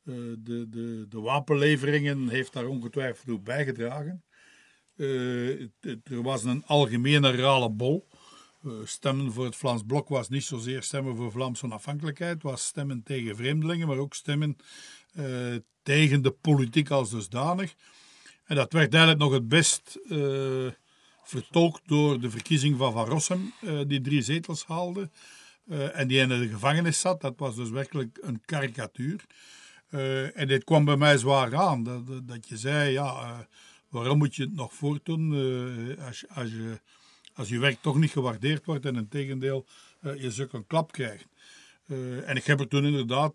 B: de, de, de wapenleveringen heeft daar ongetwijfeld toe bijgedragen. er was een algemene rale bol. Stemmen voor het Vlaams Blok was niet zozeer stemmen voor Vlaamse onafhankelijkheid, was stemmen tegen vreemdelingen, maar ook stemmen tegen de politiek als dusdanig. En dat werd eigenlijk nog het best uh, vertolkt door de verkiezing van Van Rossum, die drie zetels haalde. En die in de gevangenis zat. Dat was dus werkelijk een karikatuur. en dit kwam bij mij zwaar aan. Dat, dat je zei, ja, waarom moet je het nog voortdoen als, als, je, als je werk toch niet gewaardeerd wordt en in tegendeel je zulke een klap krijgt. en ik heb er toen inderdaad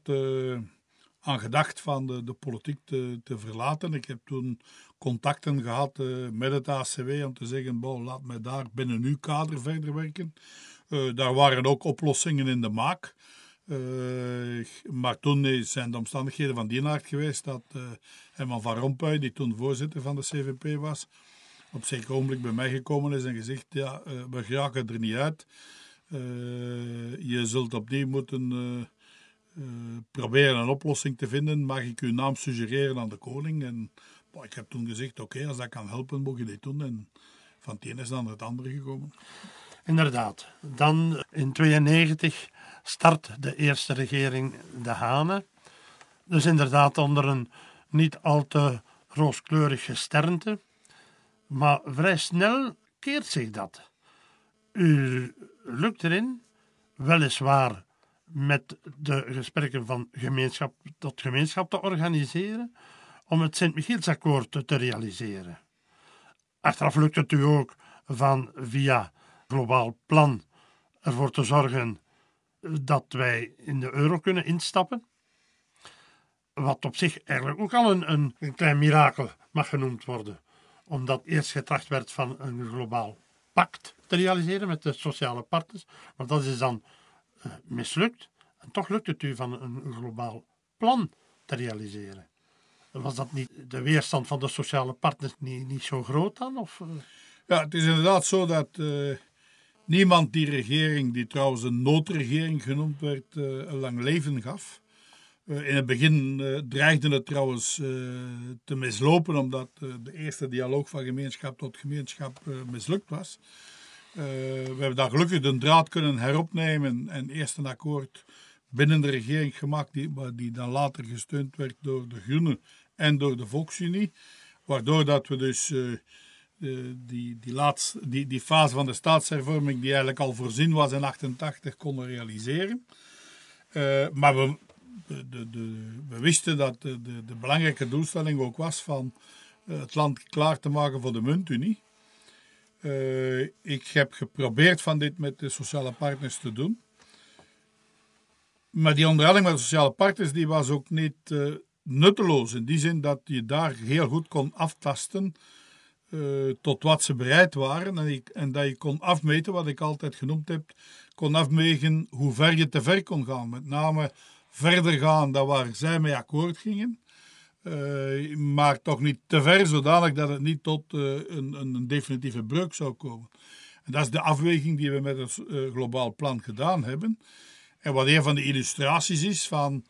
B: aan gedacht van de, de politiek te, te verlaten. Ik heb toen contacten gehad uh, met het ACW om te zeggen, bon, laat mij daar binnen uw kader verder werken. Uh, daar waren ook oplossingen in de maak. Uh, maar toen zijn de omstandigheden van die aard geweest dat Herman van Rompuy, die toen voorzitter van de CVP was, op zeker ogenblik bij mij gekomen is en gezegd, ja, we geraken er niet uit. je zult opnieuw moeten proberen een oplossing te vinden. Mag ik uw naam suggereren aan de koning? En ik heb toen gezegd, oké, als dat kan helpen, moet je dit doen. En van het ene is dan het andere gekomen.
A: Inderdaad. Dan in 92 start de eerste regering De Hane. Dus inderdaad onder een niet al te rooskleurig gesternte. Maar vrij snel keert zich dat. U lukt erin, weliswaar met de gesprekken van gemeenschap tot gemeenschap te organiseren, om het Sint-Michielsakkoord te realiseren. Achteraf lukt het u ook van via globaal plan ervoor te zorgen dat wij in de euro kunnen instappen. Wat op zich eigenlijk ook al een, een, klein mirakel mag genoemd worden, omdat eerst getracht werd van een globaal pact te realiseren met de sociale partners, maar dat is dan uh, mislukt. En toch lukt het u van een globaal plan te realiseren. Was dat niet de weerstand van de sociale partners niet, niet zo groot dan? Of? eh?
B: Ja, het is inderdaad zo dat uh, niemand die regering, die trouwens een noodregering genoemd werd, een lang leven gaf. Uh, in het begin dreigde het trouwens te mislopen, omdat de eerste dialoog van gemeenschap tot gemeenschap mislukt was. we hebben daar gelukkig de draad kunnen heropnemen en eerst een akkoord binnen de regering gemaakt, die, die dan later gesteund werd door de Groenen en door de Volksunie. Waardoor dat we dus uh, die, die, die, die fase van de staatshervorming, die eigenlijk al voorzien was in 88, konden realiseren. Uh, maar we, de, de, we wisten dat de, de, de, belangrijke doelstelling ook was van uh, het land klaar te maken voor de muntunie. ik heb geprobeerd van dit met de sociale partners te doen. Maar die onderhandeling met de sociale partners die was ook niet uh, nutteloos. In die zin dat je daar heel goed kon aftasten tot wat ze bereid waren. En, en, dat je kon afmeten, wat ik altijd genoemd heb, kon afmeten hoe ver je te ver kon gaan. Met name verder gaan dan waar zij mee akkoord gingen. Uh, maar toch niet te ver, zodanig dat het niet tot een, een, definitieve breuk zou komen. En dat is de afweging die we met het globaal plan gedaan hebben. En wat een van de illustraties is van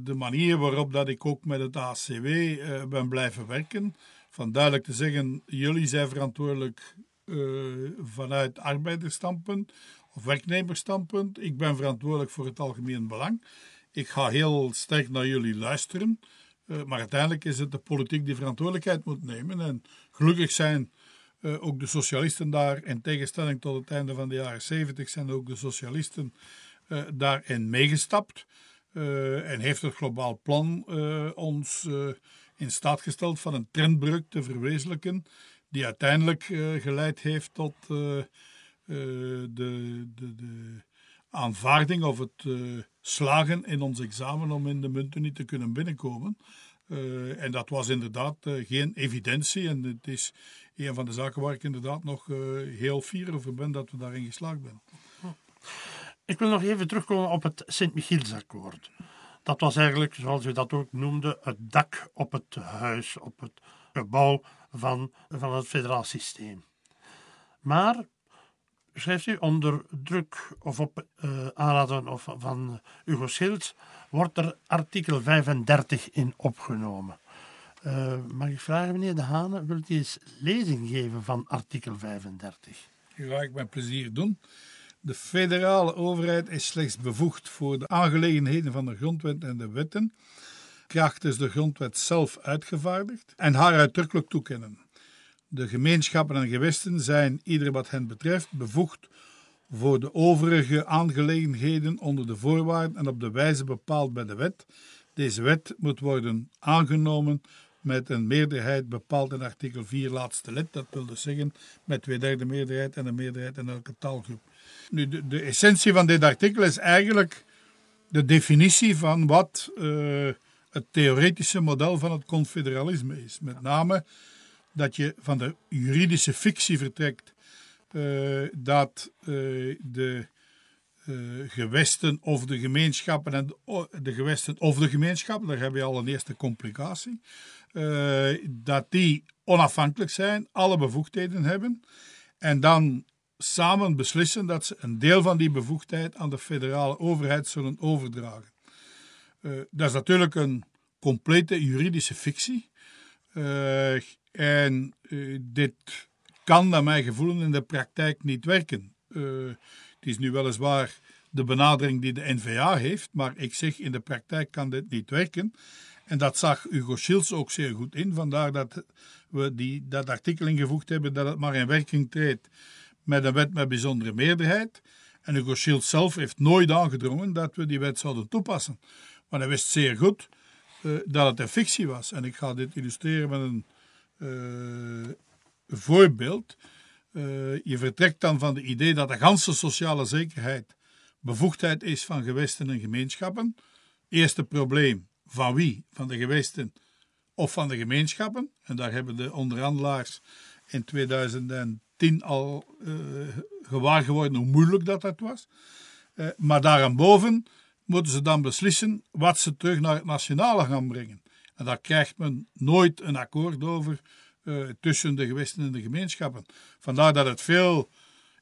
B: de manier waarop dat ik ook met het ACW eh, ben blijven werken. Van duidelijk te zeggen, jullie zijn verantwoordelijk vanuit arbeidersstandpunt of werknemersstandpunt. Ik ben verantwoordelijk voor het algemeen belang. Ik ga heel sterk naar jullie luisteren. maar uiteindelijk is het de politiek die verantwoordelijkheid moet nemen. En gelukkig zijn ook de socialisten daar, in tegenstelling tot het einde van de jaren 70, zijn ook de socialisten uh, daarin meegestapt. En heeft het globaal plan ons in staat gesteld van een trendbreuk te verwezenlijken, die uiteindelijk geleid heeft tot de, de, de, aanvaarding of het slagen in ons examen om in de munten te kunnen binnenkomen. en dat was inderdaad geen evidentie. En het is een van de zaken waar ik inderdaad nog heel fier over ben dat we daarin geslaagd zijn.
A: Ik wil nog even terugkomen op het Sint-Michielsakkoord. Dat was eigenlijk, zoals u dat ook noemde, het dak op het huis, op het gebouw van, van het federaal systeem. Maar, schrijft u, onder druk of op uh, aanraden of van Hugo Schilds, wordt er artikel 35 in opgenomen. Uh, mag ik vragen, meneer De Hane, wilt u eens lezing geven van artikel 35?
B: Dat ga ik met plezier doen. De federale overheid is slechts bevoegd voor de aangelegenheden van de grondwet en de wetten, krachtens de grondwet zelf uitgevaardigd, en haar uitdrukkelijk toekennen. De gemeenschappen en gewesten zijn, ieder wat hen betreft, bevoegd voor de overige aangelegenheden onder de voorwaarden en op de wijze bepaald bij de wet. Deze wet moet worden aangenomen met een meerderheid bepaald in artikel 4 laatste lid. Dat wil dus zeggen met twee derde meerderheid en een meerderheid in elke taalgroep. Nu, de, essentie van dit artikel is eigenlijk de definitie van wat uh, het theoretische model van het confederalisme is. Met name dat je van de juridische fictie vertrekt uh, dat uh, de gewesten of de gemeenschappen en de gewesten of de gemeenschappen, daar heb je al een eerste complicatie, dat die onafhankelijk zijn, alle bevoegdheden hebben en dan samen beslissen dat ze een deel van die bevoegdheid aan de federale overheid zullen overdragen. Dat is natuurlijk een complete juridische fictie. En uh, dit kan, naar mijn gevoel, in de praktijk niet werken. het is nu weliswaar de benadering die de NVA heeft. Maar ik zeg, in de praktijk kan dit niet werken. En dat zag Hugo Schils ook zeer goed in. Vandaar dat we die, dat artikel ingevoegd hebben dat het maar in werking treedt met een wet met bijzondere meerderheid. En Hugo Schils zelf heeft nooit aangedrongen dat we die wet zouden toepassen. Maar hij wist zeer goed uh, dat het een fictie was. En ik ga dit illustreren met een voorbeeld. Uh, je vertrekt dan van het idee dat de ganse sociale zekerheid bevoegdheid is van gewesten en gemeenschappen. Eerste probleem, van wie? Van de gewesten of van de gemeenschappen? En daar hebben de onderhandelaars in 2010 al uh, gewaar geworden hoe moeilijk dat, dat was. Uh, maar daarboven moeten ze dan beslissen wat ze terug naar het nationale gaan brengen. En daar krijgt men nooit een akkoord over uh, tussen de gewesten en de gemeenschappen. Vandaar dat het veel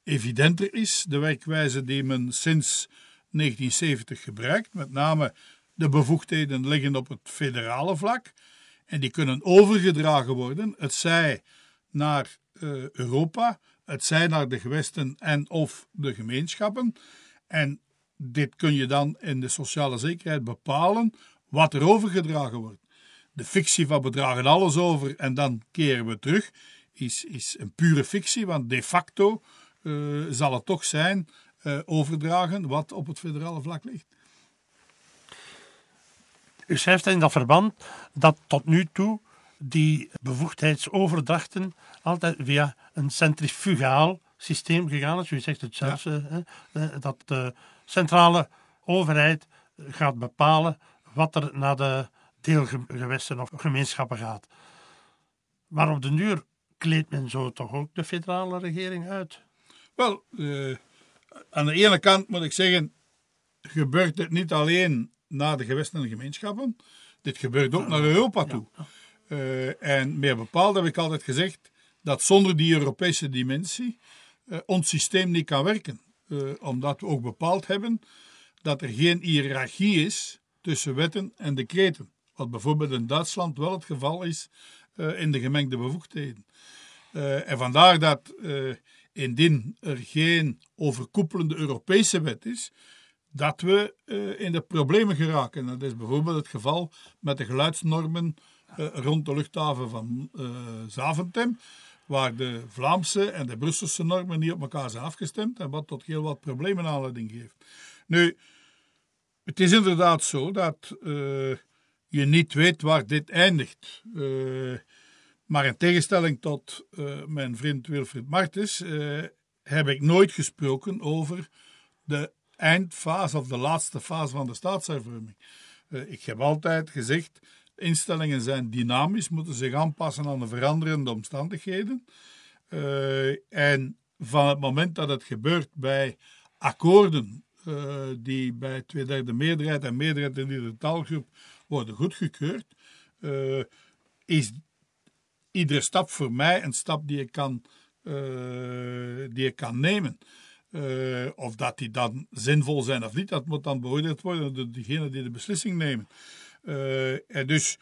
B: evidenter is, de werkwijze die men sinds 1970 gebruikt. Met name de bevoegdheden liggen op het federale vlak en die kunnen overgedragen worden, het zij naar uh, Europa, het zij naar de gewesten en of de gemeenschappen. En dit kun je dan in de sociale zekerheid bepalen wat er overgedragen wordt. De fictie van bedragen alles over en dan keren we terug is, is een pure fictie, want de facto uh, zal het toch zijn uh, overdragen wat op het federale vlak ligt.
A: U schrijft in dat verband dat tot nu toe die bevoegdheidsoverdrachten altijd via een centrifugaal systeem gegaan is. U zegt het zelfs, ja. eh, dat de centrale overheid gaat bepalen wat er naar de deelgewesten of gemeenschappen gaat. Maar op de duur kleedt men zo toch ook de federale regering uit?
B: Wel, uh, aan de ene kant moet ik zeggen, gebeurt het niet alleen naar de gewesten en de gemeenschappen. Dit gebeurt ook naar Europa toe. Uh, en meer bepaald heb ik altijd gezegd dat zonder die Europese dimensie uh, ons systeem niet kan werken. omdat we ook bepaald hebben dat er geen hiërarchie is tussen wetten en decreten. Wat bijvoorbeeld in Duitsland wel het geval is in de gemengde bevoegdheden. en vandaar dat indien er geen overkoepelende Europese wet is, dat we uh, in de problemen geraken. Dat is bijvoorbeeld het geval met de geluidsnormen uh, rond de luchthaven van uh, Zaventem, waar de Vlaamse en de Brusselse normen niet op elkaar zijn afgestemd en wat tot heel wat problemen aanleiding geeft. Nu, het is inderdaad zo dat je niet weet waar dit eindigt. Maar in tegenstelling tot uh, mijn vriend Wilfried Martens uh, heb ik nooit gesproken over de eindfase of de laatste fase van de staatshervorming. Ik heb altijd gezegd, instellingen zijn dynamisch, moeten zich aanpassen aan de veranderende omstandigheden. en van het moment dat het gebeurt bij akkoorden die bij tweederde meerderheid en meerderheid in de taalgroep worden goedgekeurd, is iedere stap voor mij een stap die ik kan, uh, die ik kan nemen. Uh, of dat die dan zinvol zijn of niet, dat moet dan beoordeeld worden door degenen die de beslissing nemen. Uh, en dus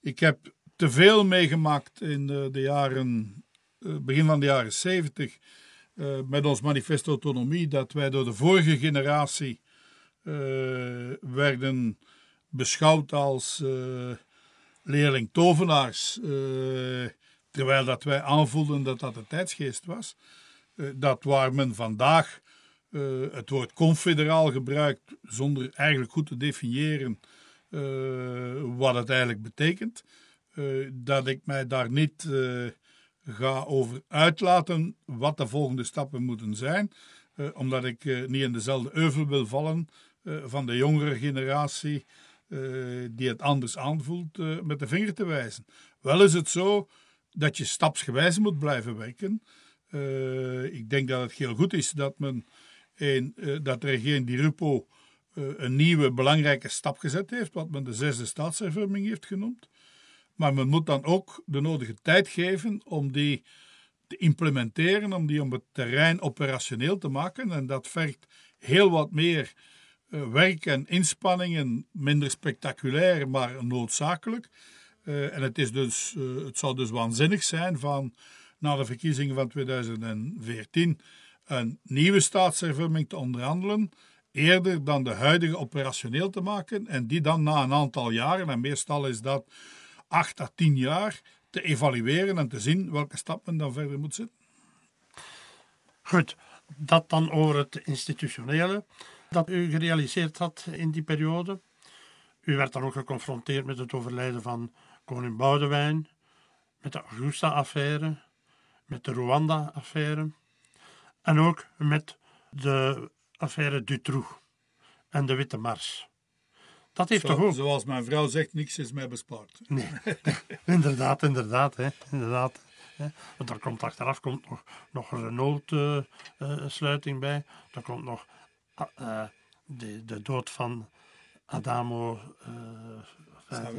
B: ik heb te veel meegemaakt in de, de jaren, begin van de jaren 70 met ons manifest autonomie, dat wij door de vorige generatie werden beschouwd als leerling tovenaars, uh, terwijl dat wij aanvoelden dat dat de tijdsgeest was. Uh, dat waar men vandaag het woord confederaal gebruikt zonder eigenlijk goed te definiëren wat het eigenlijk betekent. dat ik mij daar niet ga over uitlaten wat de volgende stappen moeten zijn, omdat ik niet in dezelfde euvel wil vallen van de jongere generatie uh, die het anders aanvoelt, uh, met de vinger te wijzen. Wel is het zo dat je stapsgewijs moet blijven werken. Uh, ik denk dat het heel goed is dat, men een, dat regering Di Rupo een nieuwe belangrijke stap gezet heeft, wat men de zesde staatshervorming heeft genoemd. Maar men moet dan ook de nodige tijd geven om die te implementeren, om die op het terrein operationeel te maken. En dat vergt heel wat meer werk en inspanningen minder spectaculair, maar noodzakelijk. Uh, en het, is dus, uh, het zou dus waanzinnig zijn van na de verkiezingen van 2014 een nieuwe staatshervorming te onderhandelen eerder dan de huidige operationeel te maken en die dan na een aantal jaren, en meestal is dat acht à tien jaar, te evalueren en te zien welke stap men dan verder moet zetten.
A: Goed, dat dan over het institutionele dat u gerealiseerd had in die periode. U werd dan ook geconfronteerd met het overlijden van koning Boudewijn, met de Augusta-affaire, met de Rwanda-affaire en ook met de affaire Dutroux en de Witte Mars. Dat heeft
B: Zo,
A: toch ook...
B: Zoals mijn vrouw zegt, niks is mij bespaard.
A: Nee, inderdaad, inderdaad. Hè, inderdaad hè. Want daar komt achteraf komt nog, nog een Renault-sluiting bij. Er komt nog ah, eh, de, de dood van Adamo. eh,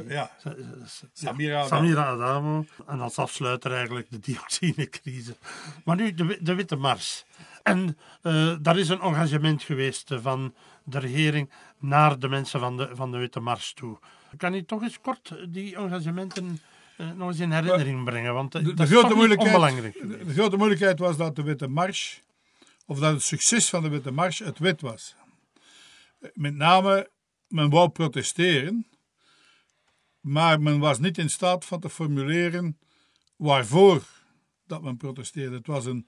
B: Ja,
A: Sa- sa-
B: Samira Adamo.
A: Samira Adamo. En als afsluiter eigenlijk de dioxinecrisis. Maar nu de, de Witte Mars. En eh, daar is een engagement geweest eh, van de regering naar de mensen van de, van de Witte Mars toe. Kan u toch eens kort die engagementen eh, nog eens in herinnering brengen? Want eh,
B: de
A: dat is
B: grote
A: toch niet
B: moeilijkheid,
A: onbelangrijk.
B: de, de grote moeilijkheid was dat de Witte Mars, of dat het succes van de Witte Mars het wit was. Met name, men wou protesteren, maar men was niet in staat van te formuleren waarvoor dat men protesteerde. Het was een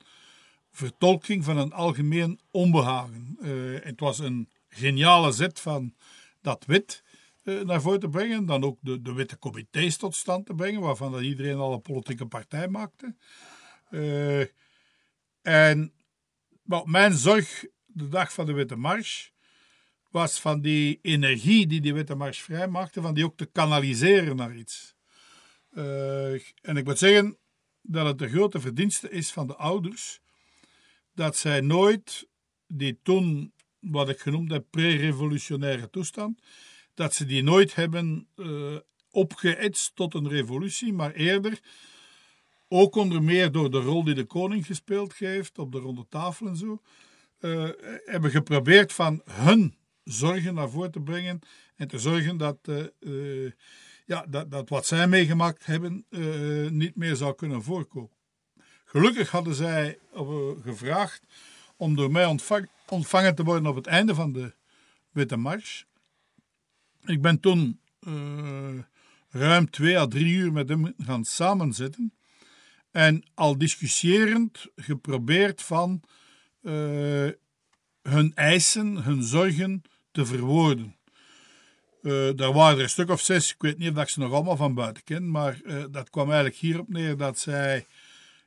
B: vertolking van een algemeen onbehagen. Eh, het was een geniale zet van dat wit eh, naar voren te brengen. Dan ook de, de witte comité's tot stand te brengen, waarvan dat iedereen al een politieke partij maakte. Eh, en wat mijn zorg de dag van de Witte Mars was van die energie die die Witte Mars vrijmaakte, van die ook te kanaliseren naar iets. Eh, en ik moet zeggen dat het de grote verdienste is van de ouders dat zij nooit die toen, wat ik genoemd heb, pre-revolutionaire toestand, dat ze die nooit hebben eh opgeëtst tot een revolutie, maar eerder, ook onder meer door de rol die de koning gespeeld heeft op de ronde tafel en zo, eh, hebben geprobeerd van hun zorgen naar voren te brengen en te zorgen dat, eh, eh, ja, dat, dat wat zij meegemaakt hebben niet meer zou kunnen voorkomen. Gelukkig hadden zij gevraagd om door mij ontvang- ontvangen te worden op het einde van de Witte Mars. Ik ben toen ruim twee à drie uur met hem gaan samenzitten. En al discussiërend geprobeerd van eh, hun eisen, hun zorgen te verwoorden. Eh, daar waren er een stuk of zes, ik weet niet of ik ze nog allemaal van buiten ken, maar eh, dat kwam eigenlijk hierop neer dat zij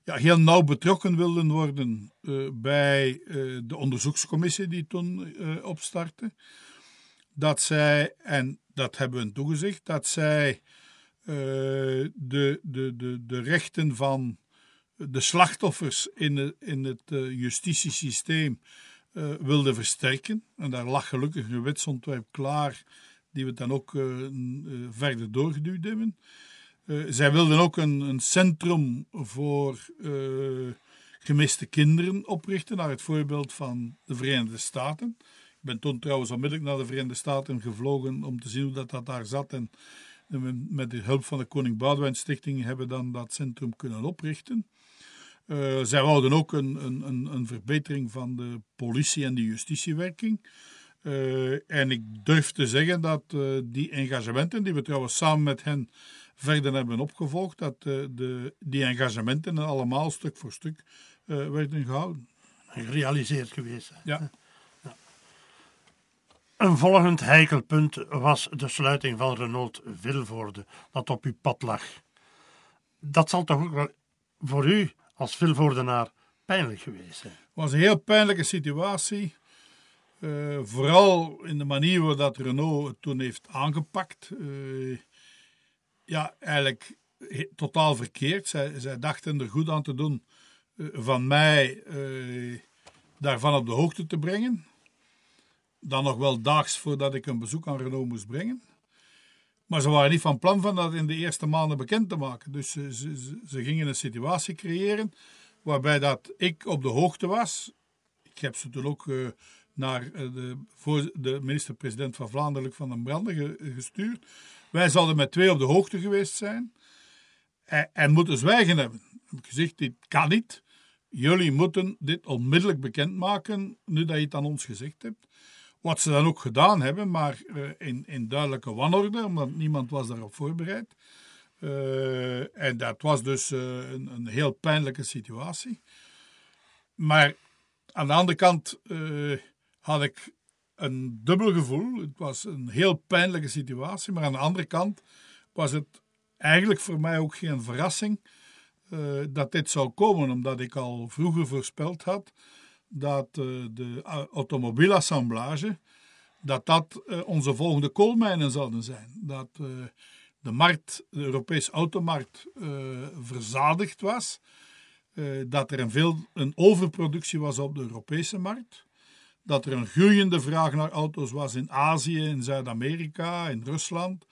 B: ja, heel nauw betrokken wilden worden bij de onderzoekscommissie die toen opstartte. Dat zij, en dat hebben we toegezegd, dat zij de, de, de, de rechten van de slachtoffers in, in het eh, justitiesysteem eh, wilden versterken. En daar lag gelukkig een wetsontwerp klaar, die we dan ook eh, eh, verder doorgeduwd hebben. Eh, zij wilden ook een, een centrum voor eh, gemiste kinderen oprichten, naar het voorbeeld van de Verenigde Staten. Ik ben toen trouwens onmiddellijk naar de Verenigde Staten gevlogen om te zien hoe dat, dat daar zat. En, en met de hulp van de Koning Boudewijn Stichting hebben we dan dat centrum kunnen oprichten. Eh, zij wouden ook een, een, een, verbetering van de politie- en de justitiewerking. Eh, en ik durf te zeggen dat eh, die engagementen, die we trouwens samen met hen verder hebben opgevolgd, dat de, die engagementen allemaal stuk voor stuk werden gehouden.
A: Gerealiseerd geweest. hè.
B: Ja.
A: Een volgend heikel punt was de sluiting van Renault Vilvoorde, dat op uw pad lag. Dat zal toch ook wel voor u als Vilvoordenaar pijnlijk geweest zijn?
B: Het was een heel pijnlijke situatie. Eh, vooral in de manier waarop Renault het toen heeft aangepakt. Eh, ja, eigenlijk totaal verkeerd. Zij, dachten er goed aan te doen eh, van mij daarvan op de hoogte te brengen. Dan nog wel daags voordat ik een bezoek aan Renault moest brengen. Maar ze waren niet van plan van dat in de eerste maanden bekend te maken. Dus ze, ze, gingen een situatie creëren waarbij dat ik op de hoogte was. Ik heb ze toen ook eh, naar eh, de, de minister-president van Vlaanderen, van den Brande, ge- gestuurd. Wij zouden met twee op de hoogte geweest zijn en, en moeten zwijgen hebben. Ik heb gezegd, dit kan niet. Jullie moeten dit onmiddellijk bekendmaken, nu dat je het aan ons gezegd hebt. Wat ze dan ook gedaan hebben, maar in, in duidelijke wanorde, omdat niemand was daarop voorbereid. en dat was dus een, een heel pijnlijke situatie. Maar aan de andere kant had ik een dubbel gevoel. Het was een heel pijnlijke situatie, maar aan de andere kant was het eigenlijk voor mij ook geen verrassing uh, dat dit zou komen, omdat ik al vroeger voorspeld had dat uh, de automobielassemblage dat dat uh, onze volgende koolmijnen zouden zijn. Dat de markt, de Europese automarkt, verzadigd was. dat er een, veel, een overproductie was op de Europese markt dat er een groeiende vraag naar auto's was in Azië, in Zuid-Amerika, in Rusland.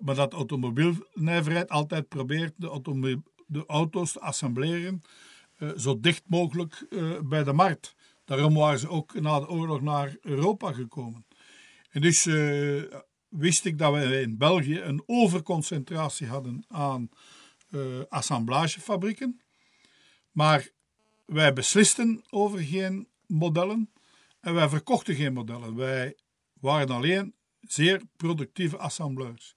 B: Maar dat automobielnijverheid altijd probeert de, de, auto's te assembleren zo dicht mogelijk uh, bij de markt. Daarom waren ze ook na de oorlog naar Europa gekomen. En dus wist ik dat we in België een overconcentratie hadden aan assemblagefabrieken. Maar wij beslisten over geen modellen. En wij verkochten geen modellen. Wij waren alleen zeer productieve assembleurs.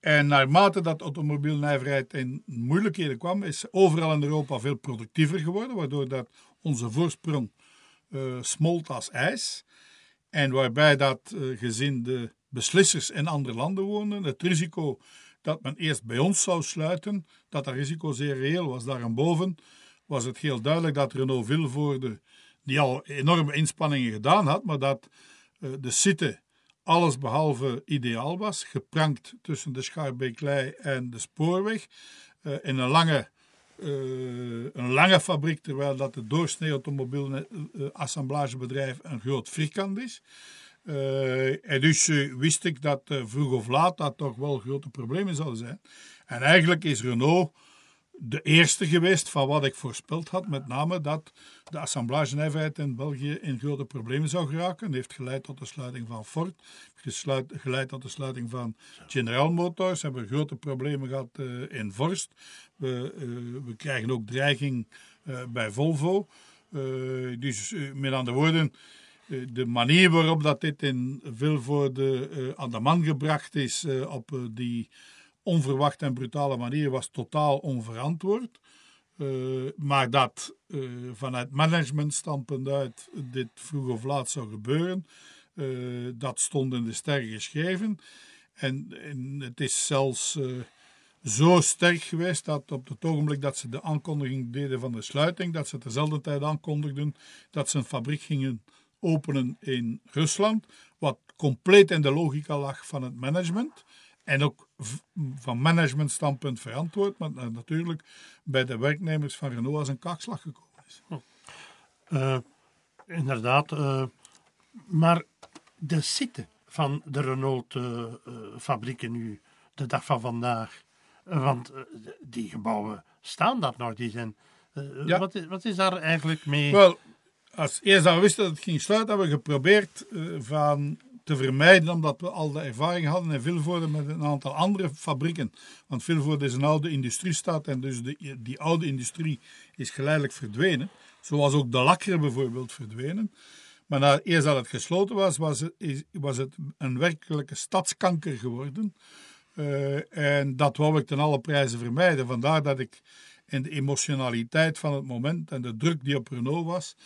B: En naarmate dat automobielnijverheid in moeilijkheden kwam, is overal in Europa veel productiever geworden, waardoor dat onze voorsprong uh, smolt als ijs. En waarbij dat uh, gezien de beslissers in andere landen woonden, het risico dat men eerst bij ons zou sluiten, dat dat risico zeer reëel was. Daarboven was het heel duidelijk dat Renault Vilvoorde die al enorme inspanningen gedaan had, maar dat uh, de site alles behalve ideaal was, geprankt tussen de Schaarbeeklei en de spoorweg, uh, in een lange, uh, een lange fabriek, terwijl dat het doorsnee automobielassemblagebedrijf een groot vierkant is. en dus wist ik dat vroeg of laat dat toch wel grote problemen zouden zijn. En eigenlijk is Renault de eerste geweest van wat ik voorspeld had, met name dat de assemblagenijverheid in België in grote problemen zou geraken. Dat heeft geleid tot de sluiting van Ford, geleid tot de sluiting van General Motors. Hebben grote problemen gehad uh, in Vorst. We, uh, we, krijgen ook dreiging uh, bij Volvo. dus met andere woorden, de manier waarop dat dit in Vilvoorde aan de man gebracht is op die onverwachte en brutale manier was totaal onverantwoord. Uh, maar dat uh, vanuit managementstandpunt uit dit vroeg of laat zou gebeuren, uh, dat stond in de sterren geschreven. En, en het is zelfs zo sterk geweest dat op het ogenblik dat ze de aankondiging deden van de sluiting, dat ze tezelfde tijd aankondigden dat ze een fabriek gingen openen in Rusland, wat compleet in de logica lag van het management. En ook van managementstandpunt verantwoord, maar natuurlijk bij de werknemers van Renault als een kakslag gekomen is.
A: Uh, inderdaad, uh, maar de site van de Renault-fabrieken nu, de dag van vandaag, want die gebouwen staan daar nog, die zijn. Ja. Wat, is, wat is daar eigenlijk mee?
B: Wel, als eerst we wisten dat het ging sluiten, hebben we geprobeerd van te vermijden, omdat we al de ervaring hadden in Vilvoorde met een aantal andere fabrieken. Want Vilvoorde is een oude industriestad en dus de, die oude industrie is geleidelijk verdwenen. Zoals ook de lakkeren bijvoorbeeld verdwenen. Maar na, eerst dat het gesloten was, was het, was het een werkelijke stadskanker geworden. Uh, en dat wou ik ten alle prijzen vermijden. Vandaar dat ik in de emotionaliteit van het moment en de druk die op Renault was,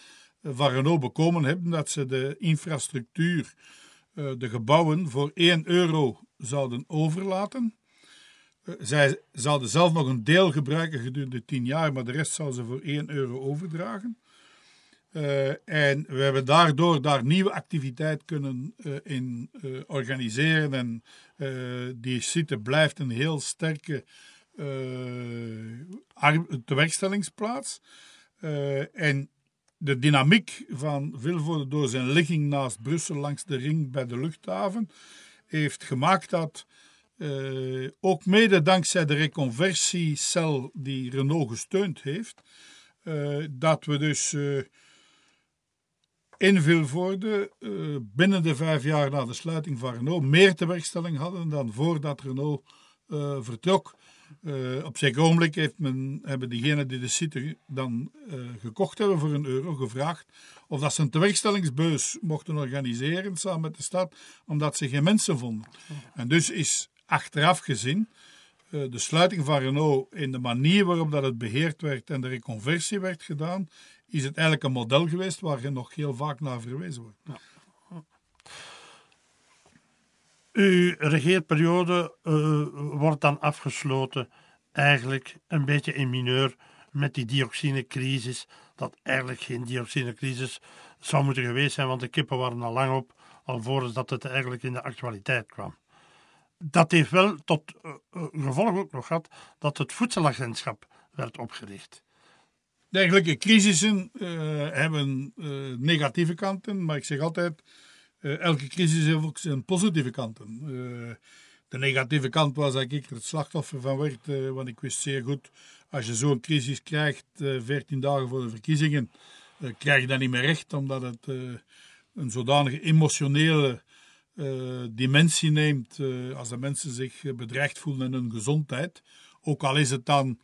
B: uh, van Renault bekomen heb dat ze de infrastructuur eh, de gebouwen voor 1 euro zouden overlaten. Eh, zij zouden zelf nog een deel gebruiken gedurende 10 jaar, maar de rest zouden ze voor 1 euro overdragen. Uh, en we hebben daardoor daar nieuwe activiteit kunnen in organiseren. En die site blijft een heel sterke tewerkstellingsplaats. en de dynamiek van Vilvoorde door zijn ligging naast Brussel langs de ring bij de luchthaven heeft gemaakt dat uh, ook mede dankzij de reconversiecel die Renault gesteund heeft, uh, dat we dus uh, in Vilvoorde binnen de vijf jaar na de sluiting van Renault meer tewerkstelling hadden dan voordat Renault vertrok. Uh, op zeker ogenblik heeft men, hebben diegenen die de site dan uh, gekocht hebben voor een euro gevraagd of dat ze een tewerkstellingsbeus mochten organiseren samen met de stad, omdat ze geen mensen vonden. En dus is achteraf gezien uh, de sluiting van Renault in de manier waarop dat het beheerd werd en de reconversie werd gedaan, is het eigenlijk een model geweest waar je nog heel vaak naar verwezen wordt. Ja.
A: Uw regeerperiode uh, wordt dan afgesloten eigenlijk een beetje in mineur met die dioxinecrisis. Dat eigenlijk geen dioxinecrisis zou moeten geweest zijn, want de kippen waren al lang op, alvorens dat het eigenlijk in de actualiteit kwam. Dat heeft wel tot uh, gevolg ook nog gehad dat het voedselagentschap werd opgericht.
B: Dergelijke crisissen hebben negatieve kanten, maar ik zeg altijd uh, elke crisis heeft ook zijn positieve kanten. Uh, de negatieve kant was dat ik er het slachtoffer van werd, uh, want ik wist zeer goed, als je zo'n crisis krijgt, 14 dagen voor de verkiezingen, krijg je dat niet meer recht, omdat het een zodanige emotionele dimensie neemt als de mensen zich bedreigd voelen in hun gezondheid. Ook al is het dan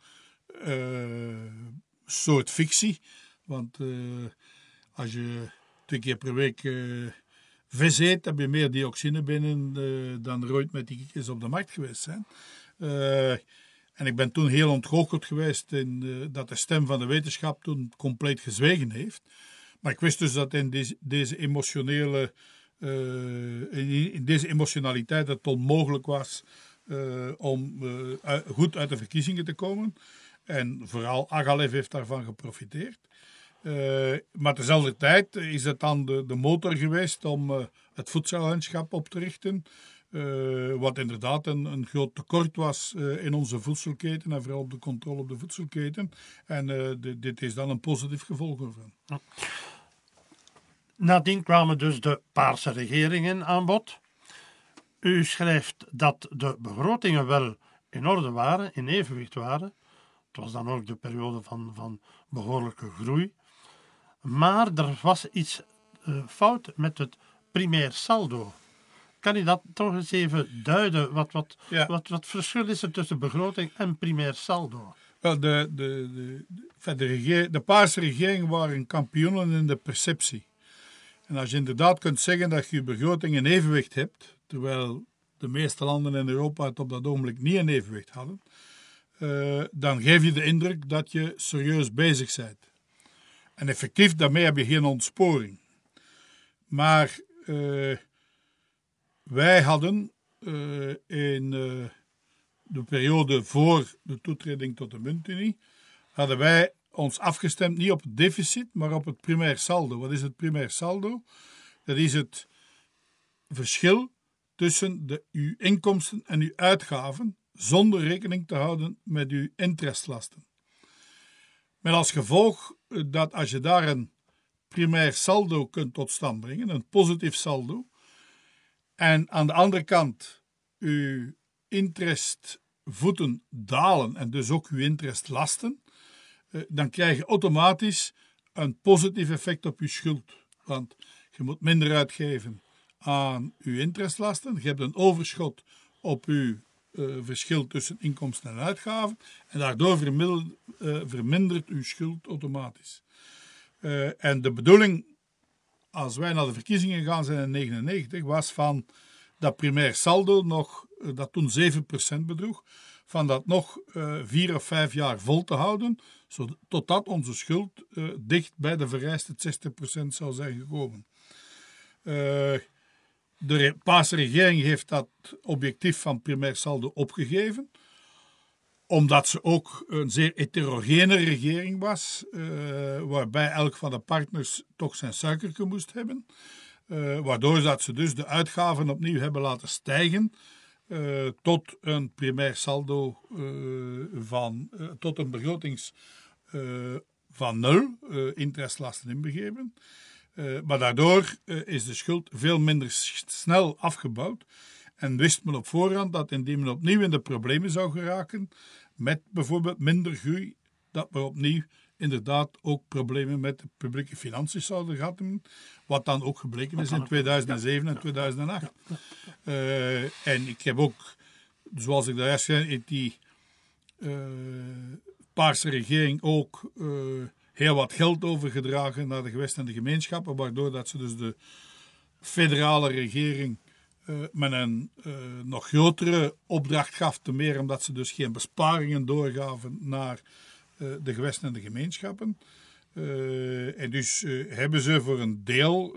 B: een soort fictie, want als je twee keer per week vis eet, heb je meer dioxine binnen uh, dan er ooit met die kikkers op de markt geweest zijn. Uh, en ik ben toen heel ontgoocheld geweest in, uh, dat de stem van de wetenschap toen compleet gezwegen heeft. Maar ik wist dus dat in deze, deze emotionele, in, in, deze emotionaliteit het onmogelijk was om goed uit de verkiezingen te komen. En vooral Agalev heeft daarvan geprofiteerd. Uh, maar tezelfde tijd is het dan de, de motor geweest om uh, het voedsellandschap op te richten. Uh, wat inderdaad een, een, groot tekort was in onze voedselketen en vooral de controle op de voedselketen. En de, dit is dan een positief gevolg ervan.
A: Nadien kwamen dus de Paarse regeringen aan bod. U schrijft dat de begrotingen wel in orde waren, in evenwicht waren. Het was dan ook de periode van, van behoorlijke groei. Maar er was iets uh, fout met het primair saldo. Kan je dat toch eens even duiden? Wat, wat, ja. wat, wat verschil is er tussen begroting en primair saldo?
B: Wel, de, de, de, de, regeer, de Paarse regering waren kampioenen in de perceptie. En als je inderdaad kunt zeggen dat je je begroting in evenwicht hebt, terwijl de meeste landen in Europa het op dat ogenblik niet in evenwicht hadden, uh, dan geef je de indruk dat je serieus bezig bent. En effectief, daarmee heb je geen ontsporing. Maar uh, wij hadden uh, in uh, de periode voor de toetreding tot de muntunie, hadden wij ons afgestemd niet op het deficit, maar op het primair saldo. Wat is het primair saldo? Dat is het verschil tussen de, uw inkomsten en uw uitgaven, zonder rekening te houden met uw interestlasten. Met als gevolg dat als je daar een primair saldo kunt tot stand brengen, een positief saldo, en aan de andere kant uw interestvoeten dalen en dus ook uw interestlasten, eh, dan krijg je automatisch een positief effect op je schuld. Want je moet minder uitgeven aan uw interestlasten. Je hebt een overschot op uw uh, verschil tussen inkomsten en uitgaven. En daardoor uh, vermindert uw schuld automatisch. Uh, en de bedoeling, als wij naar de verkiezingen gaan zijn in 1999, was van dat primair saldo nog, dat toen 7% bedroeg, van dat nog vier of vijf jaar vol te houden, totdat onze schuld dicht bij de vereiste 60% zou zijn gekomen. De Paarse regering heeft dat objectief van primair saldo opgegeven, omdat ze ook een zeer heterogene regering was, uh, waarbij elk van de partners toch zijn suikertje moest hebben. Uh, waardoor dat ze dus de uitgaven opnieuw hebben laten stijgen uh, tot een primair saldo van, tot een begrotings van nul, interestlasten inbegrepen. Uh, maar daardoor uh, is de schuld veel minder snel afgebouwd. En wist men op voorhand dat indien men opnieuw in de problemen zou geraken, met bijvoorbeeld minder groei, dat men opnieuw inderdaad ook problemen met de publieke financiën zouden gehad hebben. Wat dan ook gebleken is in 2007 en 2008. Uh, en ik heb ook, zoals ik daar zei, die Paarse regering ook heel wat geld overgedragen naar de gewesten en de gemeenschappen, waardoor dat ze dus de federale regering uh, met een uh, nog grotere opdracht gaf, te meer omdat ze dus geen besparingen doorgaven naar uh, de gewesten en de gemeenschappen. en dus hebben ze voor een deel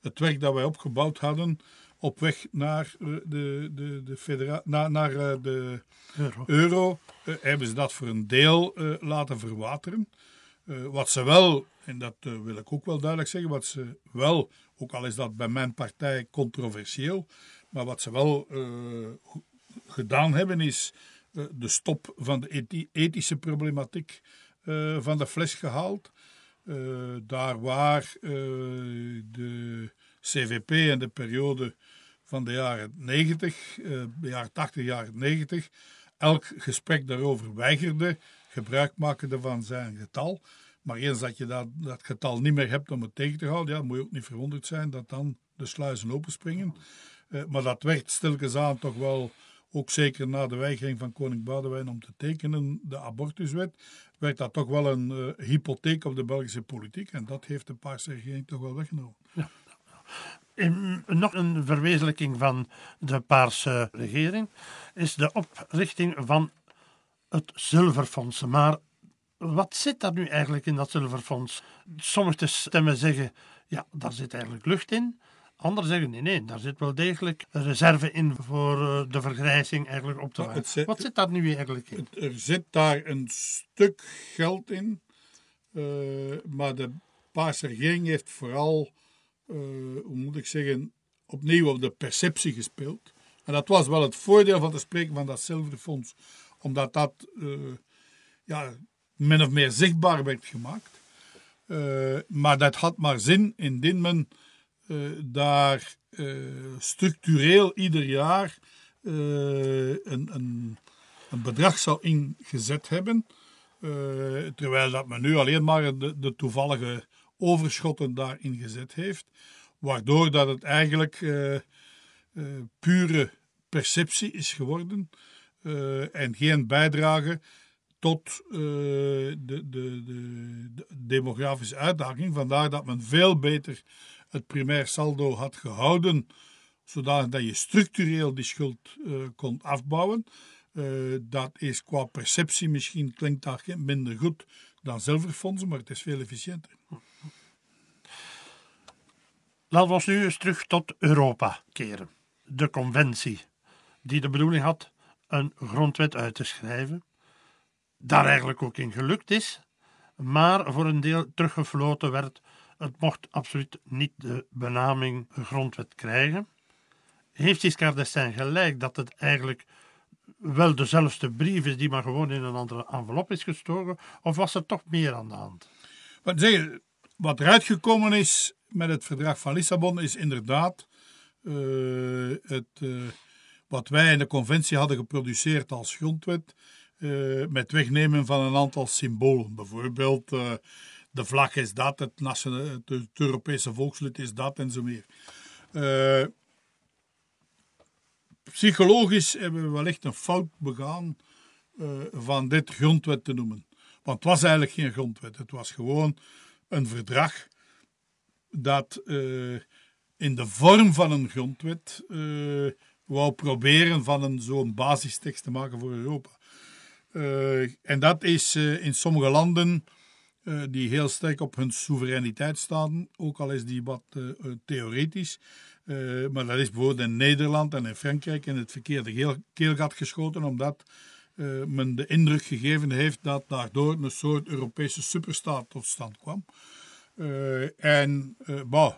B: het werk dat wij opgebouwd hadden op weg naar de, de, de, federa naar, naar de euro, euro hebben ze dat voor een deel laten verwateren. Wat ze wel, en dat wil ik ook wel duidelijk zeggen, wat ze wel ook al is dat bij mijn partij controversieel. Maar wat ze wel uh, gedaan hebben is de stop van de ethische problematiek van de fles gehaald. daar waar de CVP in de periode van de jaren 90, de jaren 80, jaren 90, elk gesprek daarover weigerde, gebruik makende van zijn getal. Maar eens dat je dat, dat getal niet meer hebt om het tegen te houden, ja, moet je ook niet verwonderd zijn dat dan de sluizen openspringen. Uh, maar dat werd stilkens aan toch wel, ook zeker na de weigering van koning Boudewijn om te tekenen, de abortuswet, werd dat toch wel een uh, hypotheek op de Belgische politiek. En dat heeft de Paarse regering toch wel weggenomen. Ja.
A: In, nog een verwezenlijking van de Paarse regering is de oprichting van het Zilverfonds. Maar wat zit daar nu eigenlijk in dat zilverfonds? Sommige stemmen zeggen, ja, daar zit eigenlijk lucht in. Anderen zeggen, nee, nee, daar zit wel degelijk een reserve in voor eh, de vergrijzing eigenlijk op te vangen. Wat zit daar nu eigenlijk in?
B: er zit daar een stuk geld in, uh, maar de Paarse regering heeft vooral, uh, hoe moet ik zeggen, opnieuw op de perceptie gespeeld. En dat was wel het voordeel van te spreken van dat zilverfonds, omdat dat ja, min of meer zichtbaar werd gemaakt. Uh, maar dat had maar zin indien men uh, daar structureel ieder jaar een, een, een, bedrag zou ingezet hebben. terwijl dat men nu alleen maar de, de, toevallige overschotten daarin gezet heeft. Waardoor dat het eigenlijk pure perceptie is geworden en geen bijdrage tot uh, de, de, de, de, demografische uitdaging. Vandaar dat men veel beter het primair saldo had gehouden, zodat je structureel die schuld uh, kon afbouwen. Dat is qua perceptie misschien klinkt dat minder goed dan zilverfondsen, maar het is veel efficiënter.
A: Laten we ons nu eens terug tot Europa keren. De conventie, die de bedoeling had een grondwet uit te schrijven daar eigenlijk ook in gelukt is, maar voor een deel teruggefloten werd. Het mocht absoluut niet de benaming grondwet krijgen. Heeft Giscard d'Estaing gelijk dat het eigenlijk wel dezelfde brief is die maar gewoon in een andere envelop is gestoken, of was er toch meer aan de hand?
B: Wat, zeg, wat eruit gekomen is met het verdrag van Lissabon is inderdaad uh, het, uh, wat wij in de conventie hadden geproduceerd als grondwet, uh, met wegnemen van een aantal symbolen. Bijvoorbeeld uh, de vlag is dat, het, het, Europese volkslied is dat en zo meer. Uh, psychologisch hebben we wellicht een fout begaan van dit grondwet te noemen. Want het was eigenlijk geen grondwet, het was gewoon een verdrag dat in de vorm van een grondwet wou proberen van een zo'n basistekst te maken voor Europa. Uh, en dat is uh, in sommige landen uh, die heel sterk op hun soevereiniteit staan, ook al is die wat theoretisch. maar dat is bijvoorbeeld in Nederland en in Frankrijk in het verkeerde keelgat geschoten, omdat men de indruk gegeven heeft dat daardoor een soort Europese superstaat tot stand kwam. en bah,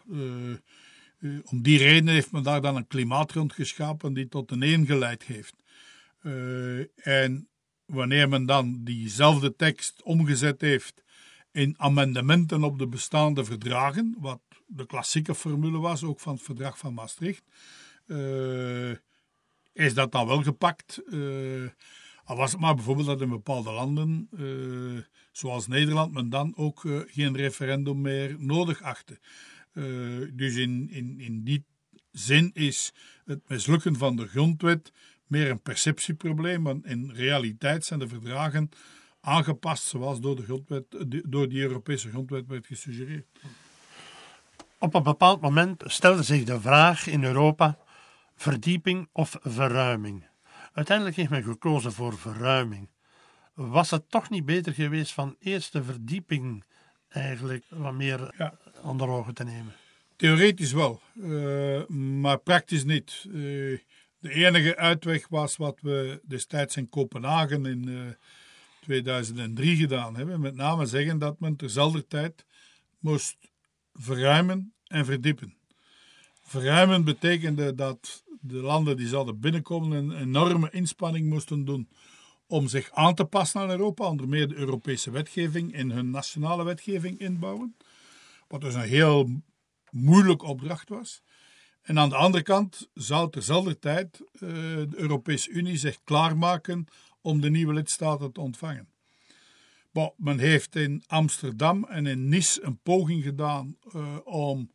B: om die reden heeft men daar dan een klimaatgrond geschapen die tot een een geleid heeft. en wanneer men dan diezelfde tekst omgezet heeft in amendementen op de bestaande verdragen, wat de klassieke formule was, ook van het verdrag van Maastricht, uh, is dat dan wel gepakt. Uh, al was het maar bijvoorbeeld dat in bepaalde landen, uh, zoals Nederland, men dan ook geen referendum meer nodig achtte. Dus in, in, in die zin is het mislukken van de grondwet meer een perceptieprobleem, want in realiteit zijn de verdragen aangepast zoals door, de grondwet, door die Europese grondwet werd gesuggereerd.
A: Op een bepaald moment stelde zich de vraag in Europa: verdieping of verruiming? Uiteindelijk heeft men gekozen voor verruiming. Was het toch niet beter geweest van eerst de verdieping eigenlijk wat meer ja. Onder ogen te nemen?
B: Theoretisch wel, uh, maar praktisch niet. Uh, de enige uitweg was wat we destijds in Kopenhagen in uh, eh, 2003 gedaan hebben. Met name zeggen dat men terzelfde tijd moest verruimen en verdiepen. Verruimen betekende dat de landen die zouden binnenkomen een enorme inspanning moesten doen om zich aan te passen aan Europa, onder meer de Europese wetgeving in hun nationale wetgeving inbouwen. Wat dus een heel moeilijke opdracht was. En aan de andere kant zou terzelfde tijd uh, de Europese Unie zich klaarmaken om de nieuwe lidstaten te ontvangen. Maar men heeft in Amsterdam en in Nice een poging gedaan uh, om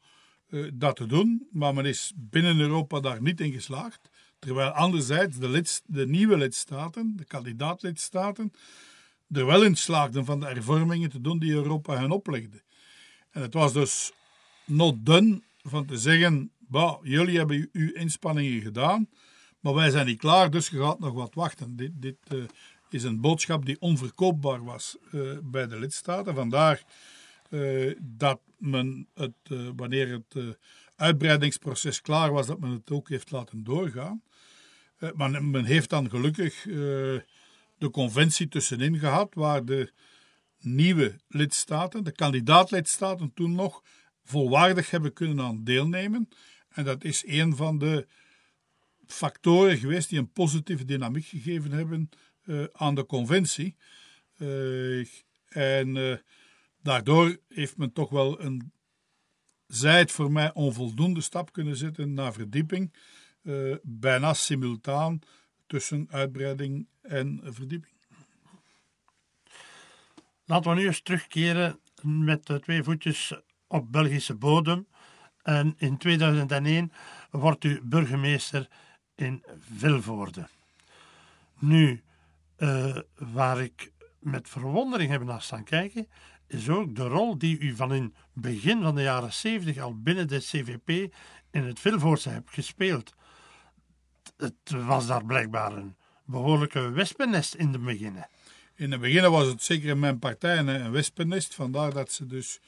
B: uh, dat te doen, maar men is binnen Europa daar niet in geslaagd. Terwijl anderzijds de, de nieuwe lidstaten, de kandidaatlidstaten, er wel in slaagden van de hervormingen te doen die Europa hen oplegde. En het was dus not done van te zeggen, jullie hebben uw inspanningen gedaan, maar wij zijn niet klaar, dus je gaat nog wat wachten. Dit, dit uh, is een boodschap die onverkoopbaar was uh, bij de lidstaten. Vandaar uh, dat men het, wanneer het uitbreidingsproces klaar was, dat men het ook heeft laten doorgaan. maar men heeft dan gelukkig de conventie tussenin gehad, waar de nieuwe lidstaten, de kandidaatlidstaten toen nog, volwaardig hebben kunnen aan deelnemen. En dat is een van de factoren geweest die een positieve dynamiek gegeven hebben uh, aan de conventie. Uh, en uh, daardoor heeft men toch wel een, zij het voor mij, onvoldoende stap kunnen zetten naar verdieping. bijna simultaan tussen uitbreiding en verdieping.
A: Laten we nu eens terugkeren met de twee voetjes op Belgische bodem. En in 2001 wordt u burgemeester in Vilvoorde. Nu, uh, waar ik met verwondering heb naar staan kijken, is ook de rol die u van in begin van de jaren 70 al binnen de CVP in het Vilvoordse hebt gespeeld. Het was daar blijkbaar een behoorlijke wespennest in de beginnen.
B: In het begin was het zeker in mijn partij een wespennest, vandaar dat ze dus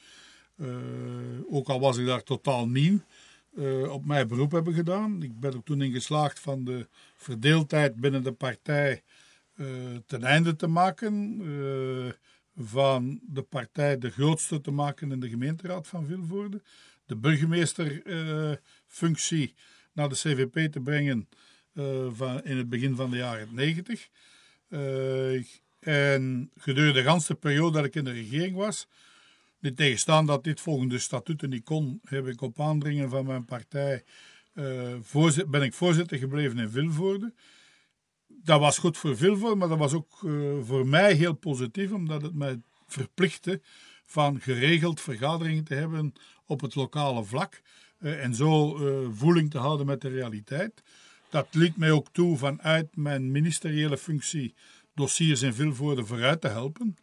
B: eh, ook al was ik daar totaal nieuw, uh, op mij beroep hebben gedaan. Ik ben er toen in geslaagd van de verdeeldheid binnen de partij uh, ten einde te maken. van de partij de grootste te maken in de gemeenteraad van Vilvoorde. De burgemeesterfunctie naar de CVP te brengen van, in het begin van de jaren 90. En gedurende de hele periode dat ik in de regering was, niet tegenstaan dat dit volgens de statuten niet kon, heb ik op aandringen van mijn partij uh, ben ik voorzitter gebleven in Vilvoorde. Dat was goed voor Vilvoorde, maar dat was ook uh, voor mij heel positief, omdat het mij verplichtte van geregeld vergaderingen te hebben op het lokale vlak uh, en zo voeling te houden met de realiteit. Dat liet mij ook toe vanuit mijn ministeriële functie dossiers in Vilvoorde vooruit te helpen.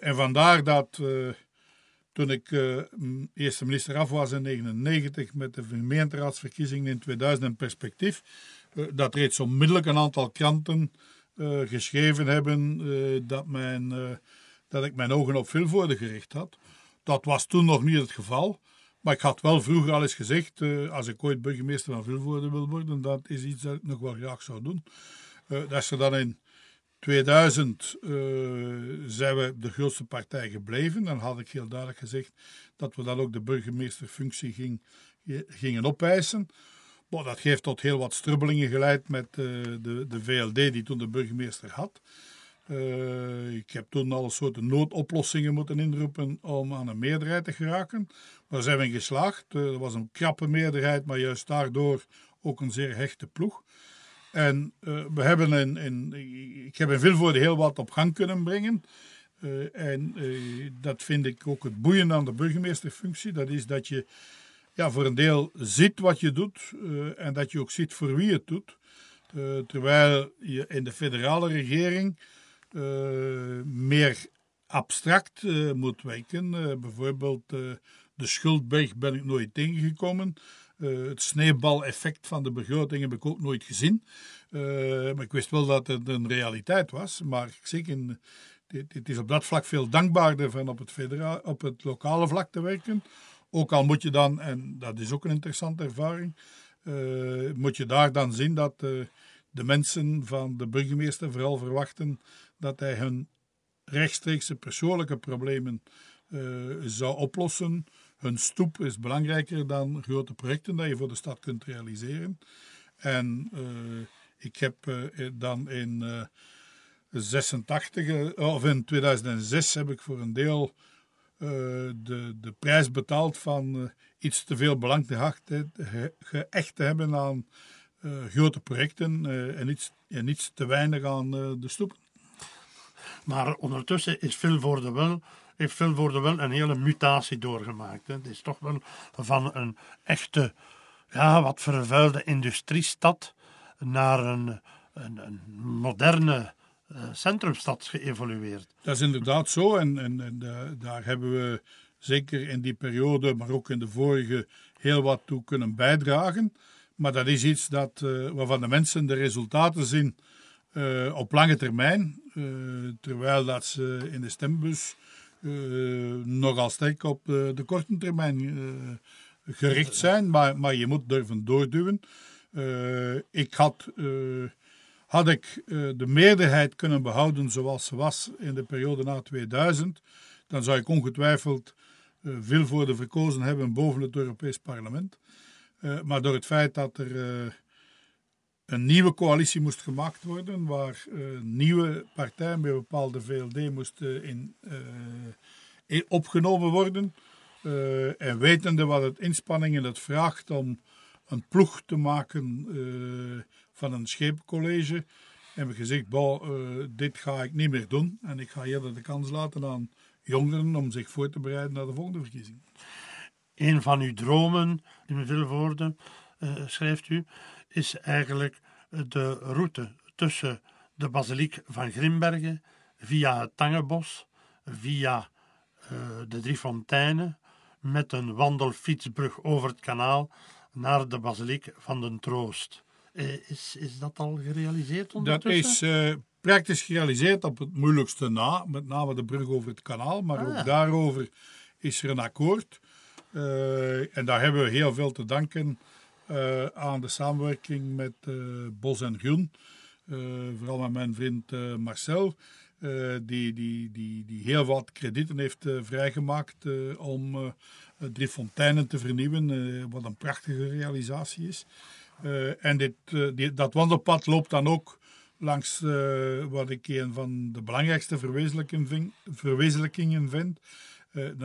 B: en vandaar dat toen ik uh, eerste minister af was in 1999 met de gemeenteraadsverkiezingen in 2000 in perspectief, dat reeds onmiddellijk een aantal kranten geschreven hebben dat, mijn, dat ik mijn ogen op Vilvoorde gericht had. Dat was toen nog niet het geval. Maar ik had wel vroeger al eens gezegd, als ik ooit burgemeester van Vilvoorde wil worden, dat is iets dat ik nog wel graag zou doen. dat er dan in 2000 uh, eh, zijn we de grootste partij gebleven. Dan had ik heel duidelijk gezegd dat we dan ook de burgemeesterfunctie ging, gingen opeisen. Maar dat heeft tot heel wat strubbelingen geleid met uh, de, de VLD die toen de burgemeester had. Uh, ik heb toen alle soorten noodoplossingen moeten inroepen om aan een meerderheid te geraken. Daar zijn we in geslaagd. er was een krappe meerderheid, maar juist daardoor ook een zeer hechte ploeg. En uh, we hebben in, ik heb in Vilvoorde heel wat op gang kunnen brengen. Uh, en uh, dat vind ik ook het boeiende aan de burgemeesterfunctie. Dat is dat je ja, voor een deel ziet wat je doet en dat je ook ziet voor wie het doet. Terwijl je in de federale regering meer abstract moet werken. bijvoorbeeld de schuldberg ben ik nooit tegengekomen. Het sneeuwbaleffect van de begroting heb ik ook nooit gezien. maar ik wist wel dat het een realiteit was. Maar zeker, het is op dat vlak veel dankbaarder van op het, federa op het lokale vlak te werken. Ook al moet je dan, en dat is ook een interessante ervaring, uh, moet je daar dan zien dat uh, de mensen van de burgemeester vooral verwachten dat hij hun rechtstreekse persoonlijke problemen uh, zou oplossen. Hun stoep is belangrijker dan grote projecten dat je voor de stad kunt realiseren. En ik heb dan in 86 of in 2006 heb ik voor een deel de, de prijs betaald van iets te veel belang te geëcht te hebben aan grote projecten en, iets, en iets te weinig aan de stoep.
A: Maar ondertussen is Vilvoorde wel, heeft Vilvoorde wel een hele mutatie doorgemaakt. Hè. Het is toch wel van een echte, ja, wat vervuilde industriestad naar een, een, een moderne centrumstad geëvolueerd.
B: Dat is inderdaad zo en, en, en daar hebben we zeker in die periode, maar ook in de vorige, heel wat toe kunnen bijdragen. Maar dat is iets dat, uh, waarvan de mensen de resultaten zien op lange termijn, terwijl dat ze in de stembus nogal sterk op de, de korte termijn gericht zijn. Maar, maar je moet durven doorduwen. ik had, had ik de meerderheid kunnen behouden zoals ze was in de periode na 2000, dan zou ik ongetwijfeld eh, veel voor de verkozen hebben boven het Europees Parlement. Eh, maar door het feit dat er eh, een nieuwe coalitie moest gemaakt worden, waar nieuwe partijen bij bepaalde VLD moesten in, in opgenomen worden. en wetende wat het inspanningen het vraagt om een ploeg te maken van een scheepcollege, hebben we gezegd, dit ga ik niet meer doen. En ik ga eerder de kans laten aan jongeren om zich voor te bereiden naar de volgende verkiezing.
A: Een van uw dromen, in veel woorden uh, schrijft u, is eigenlijk de route tussen de basiliek van Grimbergen via het Tangenbos, via uh, de Drie Fonteinen, met een wandelfietsbrug over het kanaal naar de basiliek van den Troost. Uh, is, is dat al gerealiseerd ondertussen?
B: Dat is praktisch gerealiseerd op het moeilijkste na, met name de brug over het kanaal. Maar ook ah. daarover is er een akkoord. En daar hebben we heel veel te danken uh, aan de samenwerking met uh, Bos en Groen. vooral met mijn vriend Marcel, die, die, die, die heel wat kredieten heeft vrijgemaakt om Drie Fonteinen te vernieuwen, wat een prachtige realisatie is. en dit, die, dat wandelpad loopt dan ook langs wat ik een van de belangrijkste verwezenlijkingen vind,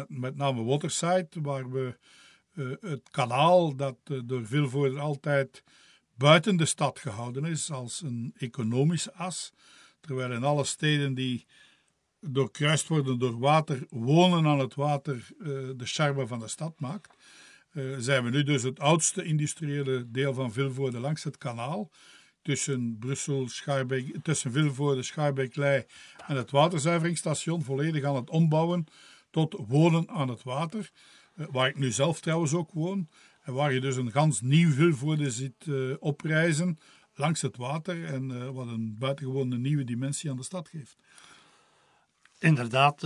B: met name Waterside, waar we het kanaal dat door Vilvoorde altijd buiten de stad gehouden is als een economische as, terwijl in alle steden die doorkruist worden door water, wonen aan het water de charme van de stad maakt. zijn we nu dus het oudste industriële deel van Vilvoorde langs het kanaal tussen Brussel, Schaarbeek, tussen Vilvoorde, Schaarbeek-Lei en het waterzuiveringsstation volledig aan het ombouwen tot wonen aan het water. Eh, waar ik nu zelf trouwens ook woon. En waar je dus een gans nieuw Vilvoorde ziet uh, oprijzen langs het water. En uh, wat een buitengewone nieuwe dimensie aan de stad geeft.
A: Inderdaad,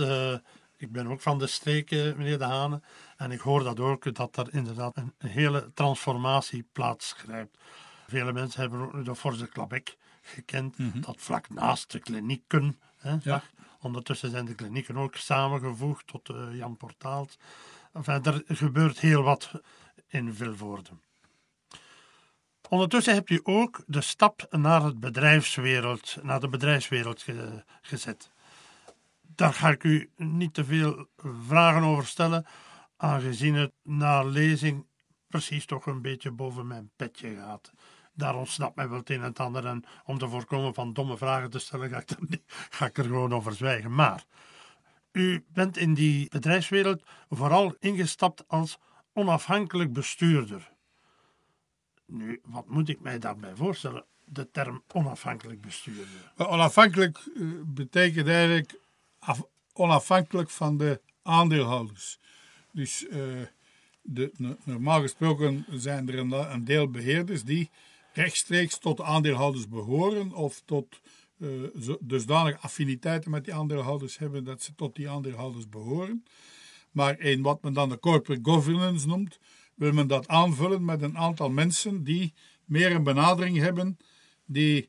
A: ik ben ook van de streken, meneer De Hane. En ik hoor dat ook, dat er inderdaad een hele transformatie plaatsgrijpt. Vele mensen hebben ook de Forze Klabek gekend, mhm. dat vlak naast de klinieken. Hè, ja. Ondertussen zijn de klinieken ook samengevoegd tot Jan Portaalt. Enfin, er gebeurt heel wat in Vilvoorde. Ondertussen hebt u ook de stap naar, het bedrijfswereld, naar de bedrijfswereld gezet. Daar ga ik u niet te veel vragen over stellen, aangezien het na lezing precies toch een beetje boven mijn petje gaat daar ontsnapt mij wel het een en ander. En om te voorkomen van domme vragen te stellen, ga ik, niet, ga ik er gewoon over zwijgen. Maar u bent in die bedrijfswereld vooral ingestapt als onafhankelijk bestuurder. Nu, wat moet ik mij daarbij voorstellen? de term onafhankelijk bestuurder?
B: Onafhankelijk eh, betekent eigenlijk af- onafhankelijk van de aandeelhouders. Dus eh, de, no- normaal gesproken zijn er een, een deel beheerders die rechtstreeks tot de aandeelhouders behoren of tot eh, zo- dusdanige affiniteiten met die aandeelhouders hebben dat ze tot die aandeelhouders behoren. Maar in wat men dan de corporate governance noemt, wil men dat aanvullen met een aantal mensen die meer een benadering hebben, die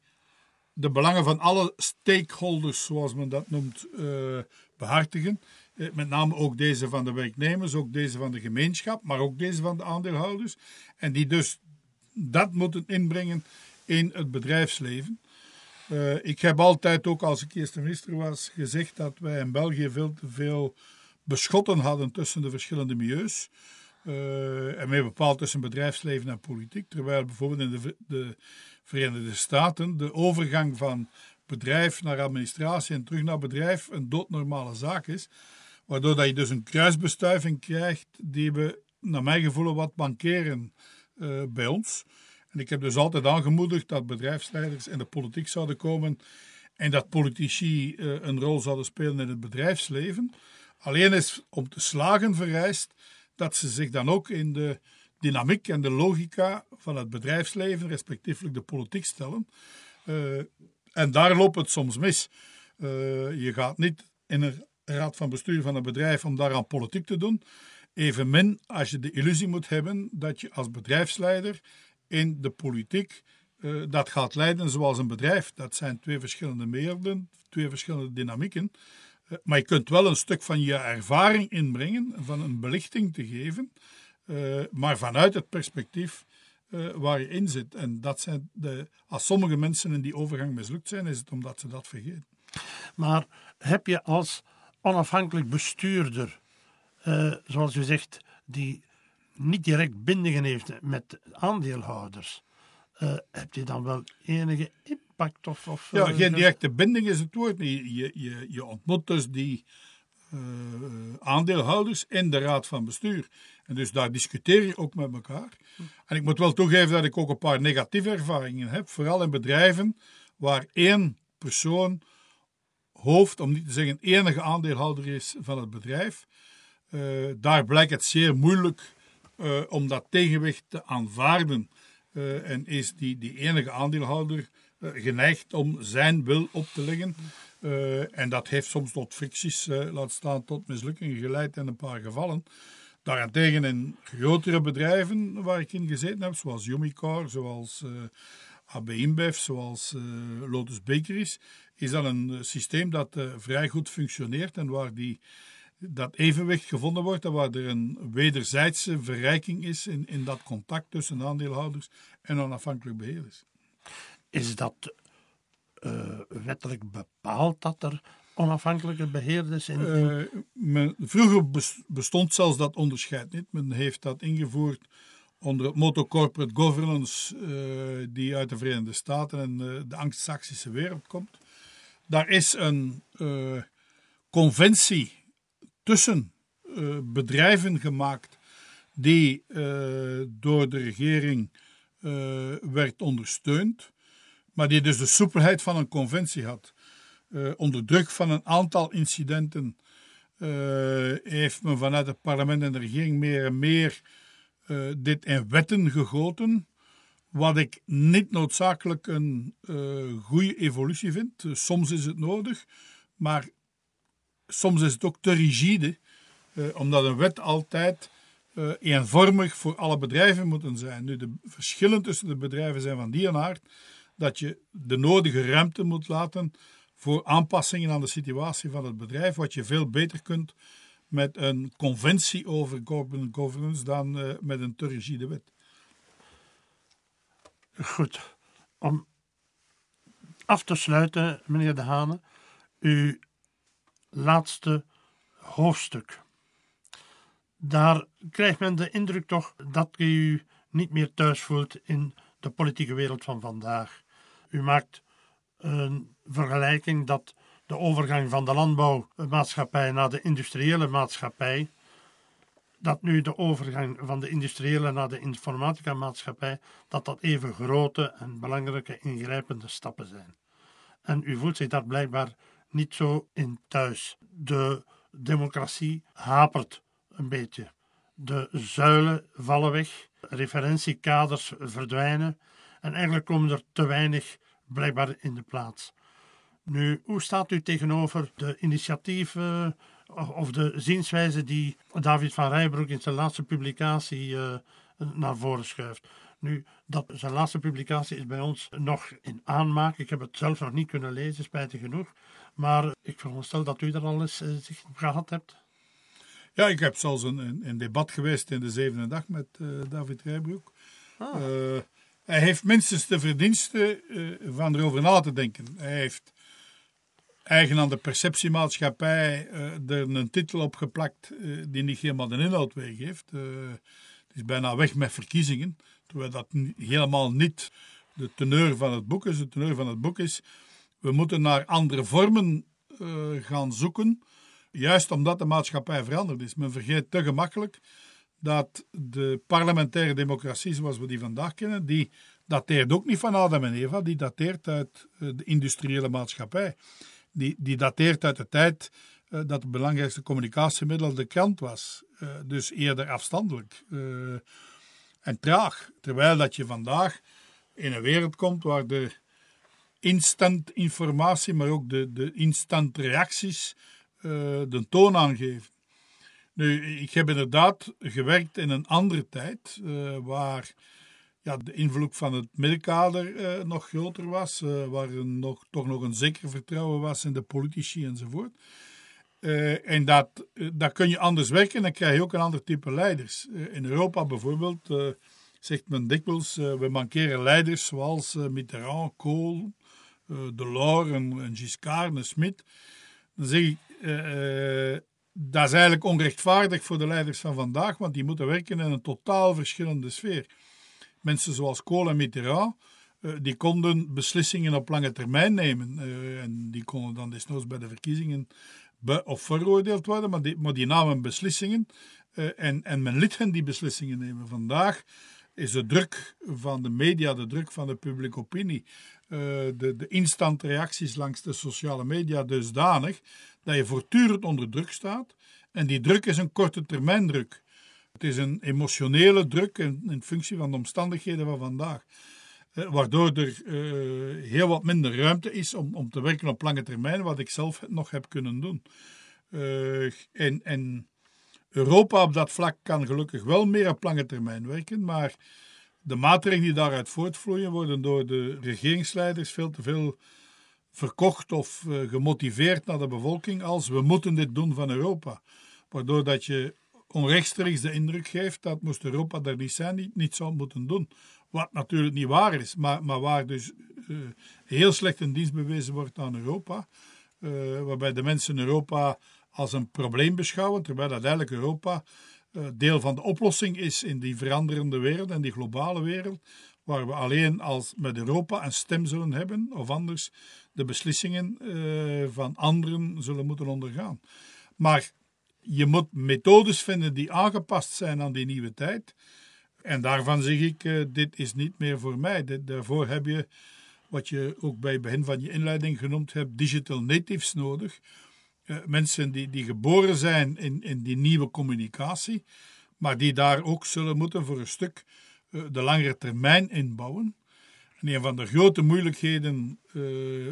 B: de belangen van alle stakeholders, zoals men dat noemt, eh, behartigen. Eh, met name ook deze van de werknemers, ook deze van de gemeenschap, maar ook deze van de aandeelhouders. En die dus dat moeten inbrengen in het bedrijfsleven. Eh, ik heb altijd ook, als ik eerste minister was, gezegd dat wij in België veel te veel beschotten hadden tussen de verschillende milieus. Eh, en meer bepaald tussen bedrijfsleven en politiek. Terwijl bijvoorbeeld in de, de Verenigde Staten de overgang van bedrijf naar administratie en terug naar bedrijf een doodnormale zaak is. Waardoor dat je dus een kruisbestuiving krijgt die we, naar mijn gevoel, wat mankeren eh, bij ons. En ik heb dus altijd aangemoedigd dat bedrijfsleiders in de politiek zouden komen en dat politici eh, een rol zouden spelen in het bedrijfsleven. Alleen is om te slagen vereist dat ze zich dan ook in de dynamiek en de logica van het bedrijfsleven, respectievelijk de politiek, stellen. Eh, en daar loopt het soms mis. Eh, je gaat niet in een raad van bestuur van een bedrijf om daaraan politiek te doen. Evenmin als je de illusie moet hebben dat je als bedrijfsleider in de politiek eh, dat gaat leiden zoals een bedrijf. Dat zijn twee verschillende werelden, twee verschillende dynamieken. Eh, maar je kunt wel een stuk van je ervaring inbrengen, van een belichting te geven, eh, maar vanuit het perspectief waar je in zit. En dat zijn de, als sommige mensen in die overgang mislukt zijn, is het omdat ze dat vergeten.
A: Maar heb je als onafhankelijk bestuurder, zoals u zegt, die niet direct bindingen heeft met aandeelhouders, eh, heb je dan wel enige impact? Of, of,
B: Ja,
A: eh,
B: geen directe binding is het woord. Je, je, je, ontmoet dus die eh, aandeelhouders in de raad van bestuur. En dus daar discuteer je ook met elkaar. En ik moet wel toegeven dat ik ook een paar negatieve ervaringen heb. Vooral in bedrijven waar één persoon hoofd, om niet te zeggen enige aandeelhouder is van het bedrijf. Daar blijkt het zeer moeilijk eh, om dat tegenwicht te aanvaarden. Eh, en is die, die enige aandeelhouder eh, geneigd om zijn wil op te leggen. En dat heeft soms tot fricties, laat staan tot mislukkingen geleid in een paar gevallen. Daarentegen in grotere bedrijven waar ik in gezeten heb, zoals Umicore, zoals AB InBev, zoals Lotus Bakeries, is dat een systeem dat vrij goed functioneert en waar die, dat evenwicht gevonden wordt en waar er een wederzijdse verrijking is in, in dat contact tussen aandeelhouders en onafhankelijk beheerders.
A: Is dat eh, wettelijk bepaald dat er onafhankelijke beheerders in...
B: Eh, men, vroeger bes- bestond zelfs dat onderscheid niet. Men heeft dat ingevoerd onder het motto corporate governance, eh, die uit de Verenigde Staten en de anglo-saxische wereld komt. Daar is een conventie tussen eh, bedrijven gemaakt die eh, door de regering eh, werd ondersteund, maar die dus de soepelheid van een conventie had. Onder druk van een aantal incidenten heeft men vanuit het parlement en de regering meer en meer dit in wetten gegoten. Wat ik niet noodzakelijk een goede evolutie vind. Soms is het nodig, maar soms is het ook te rigide, eh, omdat een wet altijd eh, eenvormig voor alle bedrijven moet zijn. Nu, de verschillen tussen de bedrijven zijn van die aard dat je de nodige ruimte moet laten voor aanpassingen aan de situatie van het bedrijf, wat je veel beter kunt met een conventie over corporate governance dan eh, met een te rigide wet.
A: Goed. Om af te sluiten, meneer De Hane, uw laatste hoofdstuk. Daar krijgt men de indruk toch dat u u niet meer thuis voelt in de politieke wereld van vandaag. U maakt een vergelijking dat de overgang van de landbouwmaatschappij naar de industriële maatschappij dat nu de overgang van de industriële naar de informatica-maatschappij, dat dat even grote en belangrijke ingrijpende stappen zijn. En u voelt zich daar blijkbaar niet zo in thuis. De democratie hapert een beetje. De zuilen vallen weg, referentiekaders verdwijnen en eigenlijk komen er te weinig blijkbaar in de plaats. Nu, hoe staat u tegenover de initiatieven of de zienswijze die David van Rijbroek in zijn laatste publicatie uh, naar voren schuift? Nu, dat, zijn laatste publicatie is bij ons nog in aanmaak. Ik heb het zelf nog niet kunnen lezen, spijtig genoeg. Maar ik veronderstel dat u er al eens zicht op gehad hebt.
B: Ja, ik heb zelfs een, een, debat geweest in de zevende dag met uh, David Rijbroek. Ah. hij heeft minstens de verdiensten van erover na te denken. Hij heeft eigen aan de perceptiemaatschappij er een titel op geplakt die niet helemaal de inhoud weergeeft. Het is bijna weg met verkiezingen, terwijl dat helemaal niet de teneur van het boek is. De teneur van het boek is, we moeten naar andere vormen gaan zoeken, juist omdat de maatschappij veranderd is. Men vergeet te gemakkelijk dat de parlementaire democratie zoals we die vandaag kennen, die dateert ook niet van Adam en Eva, die dateert uit de industriële maatschappij die, die dateert uit de tijd uh, dat het belangrijkste communicatiemiddel de krant was. Dus eerder afstandelijk en traag. Terwijl dat je vandaag in een wereld komt waar de instant informatie, maar ook de, de instant reacties de toon aangeven. Nu, ik heb inderdaad gewerkt in een andere tijd, waar ja, de invloed van het middenkader uh, nog groter was, uh, waar er nog, toch nog een zeker vertrouwen was in de politici enzovoort. Uh, en dat, daar kun je anders werken en dan krijg je ook een ander type leiders. in Europa bijvoorbeeld zegt men dikwijls, we mankeren leiders zoals Mitterrand, Kohl, Delors en, en Giscard en Smit. Dan zeg ik, dat is eigenlijk onrechtvaardig voor de leiders van vandaag, want die moeten werken in een totaal verschillende sfeer mensen zoals Kool en Mitterrand, die konden beslissingen op lange termijn nemen. En die konden dan desnoods bij de verkiezingen be- of veroordeeld worden, maar die, maar die namen beslissingen en, en men liet hen die beslissingen nemen. Vandaag is de druk van de media, de druk van de publieke opinie, de, de instant reacties langs de sociale media dusdanig dat je voortdurend onder druk staat. En die druk is een korte termijn druk. Het is een emotionele druk in, in functie van de omstandigheden van vandaag. Eh, waardoor er eh, heel wat minder ruimte is om, om te werken op lange termijn, wat ik zelf nog heb kunnen doen. En, en Europa op dat vlak kan gelukkig wel meer op lange termijn werken, maar de maatregelen die daaruit voortvloeien worden door de regeringsleiders veel te veel verkocht of uh, gemotiveerd naar de bevolking als we moeten dit doen van Europa. Waardoor dat je onrechtstreeks de indruk geeft dat moest Europa daar niet zijn, niet, niet zou moeten doen. Wat natuurlijk niet waar is, maar, maar waar dus uh, heel slecht een dienst bewezen wordt aan Europa. Uh, waarbij de mensen Europa als een probleem beschouwen, terwijl uiteindelijk Europa uh, deel van de oplossing is in die veranderende wereld en die globale wereld, waar we alleen als met Europa een stem zullen hebben, of anders de beslissingen van anderen zullen moeten ondergaan. Maar je moet methodes vinden die aangepast zijn aan die nieuwe tijd. En daarvan zeg ik, uh, dit is niet meer voor mij. Daarvoor heb je, wat je ook bij het begin van je inleiding genoemd hebt, digital natives nodig. Uh, mensen die, die geboren zijn in, in die nieuwe communicatie, maar die daar ook zullen moeten voor een stuk uh, de langere termijn inbouwen. En een van de grote moeilijkheden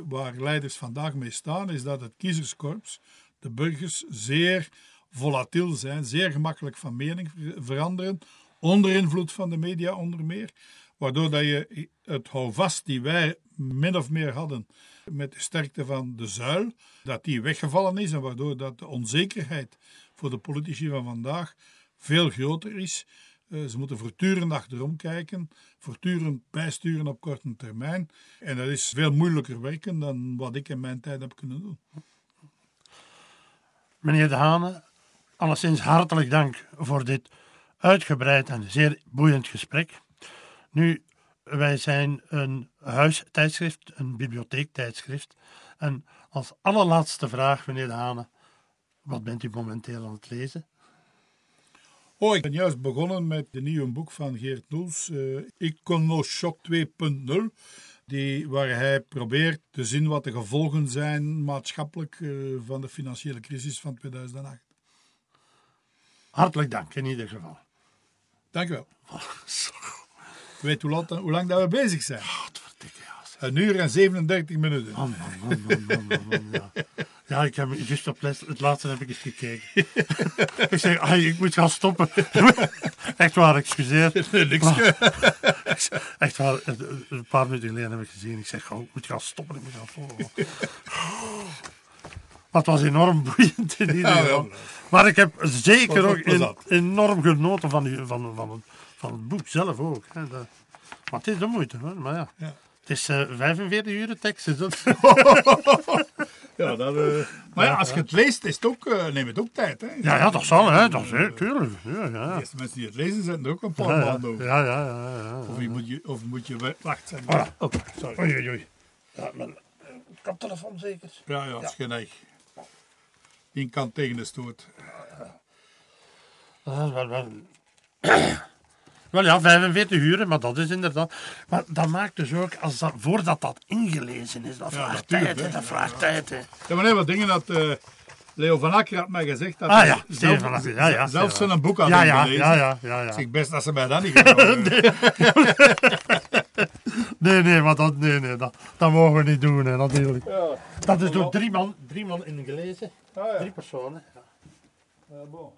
B: waar leiders vandaag mee staan, is dat het kiezerskorps, de burgers, zeer volatiel zijn, zeer gemakkelijk van mening veranderen, onder invloed van de media onder meer, waardoor dat je het houvast die wij min of meer hadden met de sterkte van de zuil, dat die weggevallen is en waardoor dat de onzekerheid voor de politici van vandaag veel groter is. Eh, ze moeten voortdurend achterom kijken, voortdurend bijsturen op korte termijn. En dat is veel moeilijker werken dan wat ik in mijn tijd heb kunnen doen.
A: Meneer De Hane, alleszins hartelijk dank voor dit uitgebreid en zeer boeiend gesprek. Nu, wij zijn een huistijdschrift, een bibliotheektijdschrift. En als allerlaatste vraag, meneer De Hane, wat bent u momenteel aan het lezen?
B: Oh, ik ben juist begonnen met de nieuwe boek van Geert Noels, uh, Iconoshock 2.0. Die, waar hij probeert te zien wat de gevolgen zijn maatschappelijk uh, van de financiële crisis van 2008.
A: Hartelijk dank in ieder geval.
B: Dank u wel. Weet hoe, laat, hoe lang dat we bezig zijn.
A: Godverdikke, ja.
B: Een uur en 37 minuten.
A: Man, man, man, man, man, man, ja. Ja, ik heb juist op het laatste heb ik eens gekeken. ik zeg, ay, ik moet gaan stoppen. echt waar, excuseer.
B: Niks.
A: echt waar, een paar minuten geleden heb ik gezien. Ik zeg, oh, ik moet gaan stoppen, ik moet gaan volgen. Maar het was enorm boeiend in ieder geval. Maar ik heb zeker ook in, enorm genoten van, van, van, van, van het boek zelf ook. Hè. De, maar het is de moeite, hoor. Maar ja.
B: Ja.
A: Het is uh, 45 uur tekst, is dat?
B: Ja, dat, uh, maar ja, als je het leest, is het ook, uh, neemt het ook tijd. Hè?
A: Ja, ja, dat zal, hè. Dat is, hè, tuurlijk. Ja, ja.
B: De eerste mensen die het lezen zijn er ook een paar maanden over.
A: ja, ja, ja.
B: Of, je moet je, of moet je... Wacht, zijn
A: Voilà.
B: Oh, sorry.
A: Oei, oei, oei. Ja, mijn eh, koptelefoon zeker.
B: Ja, ja, het is geen eigen. Die kan tegen de stoot.
A: Ah, wel, wel. Wel ja, 45 uur, maar dat is inderdaad. Maar dat maakt dus ook, als dat, voordat dat ingelezen is, dat
B: Ja,
A: vraagt tijd, hè, dat vraagt tijd. Hè.
B: Ja, maar nee, wat dingen dat eh, Leo van Akker had mij gezegd. Dat
A: Ah ja,
B: zelf,
A: ja, ja,
B: zelfs zo'n boek had
A: Ja, ja,
B: ingelezen.
A: ja, ja, ja, ja.
B: Ik zeg best dat ze mij dat niet gedaan hebben.
A: Nee, nee, maar dat, nee, nee, dat, dat mogen we niet doen, hè, natuurlijk.
B: Ja.
A: Dat is door drie man, drie man ingelezen.
B: Ah, ja.
A: Drie personen. Ja.
B: Ja, bon.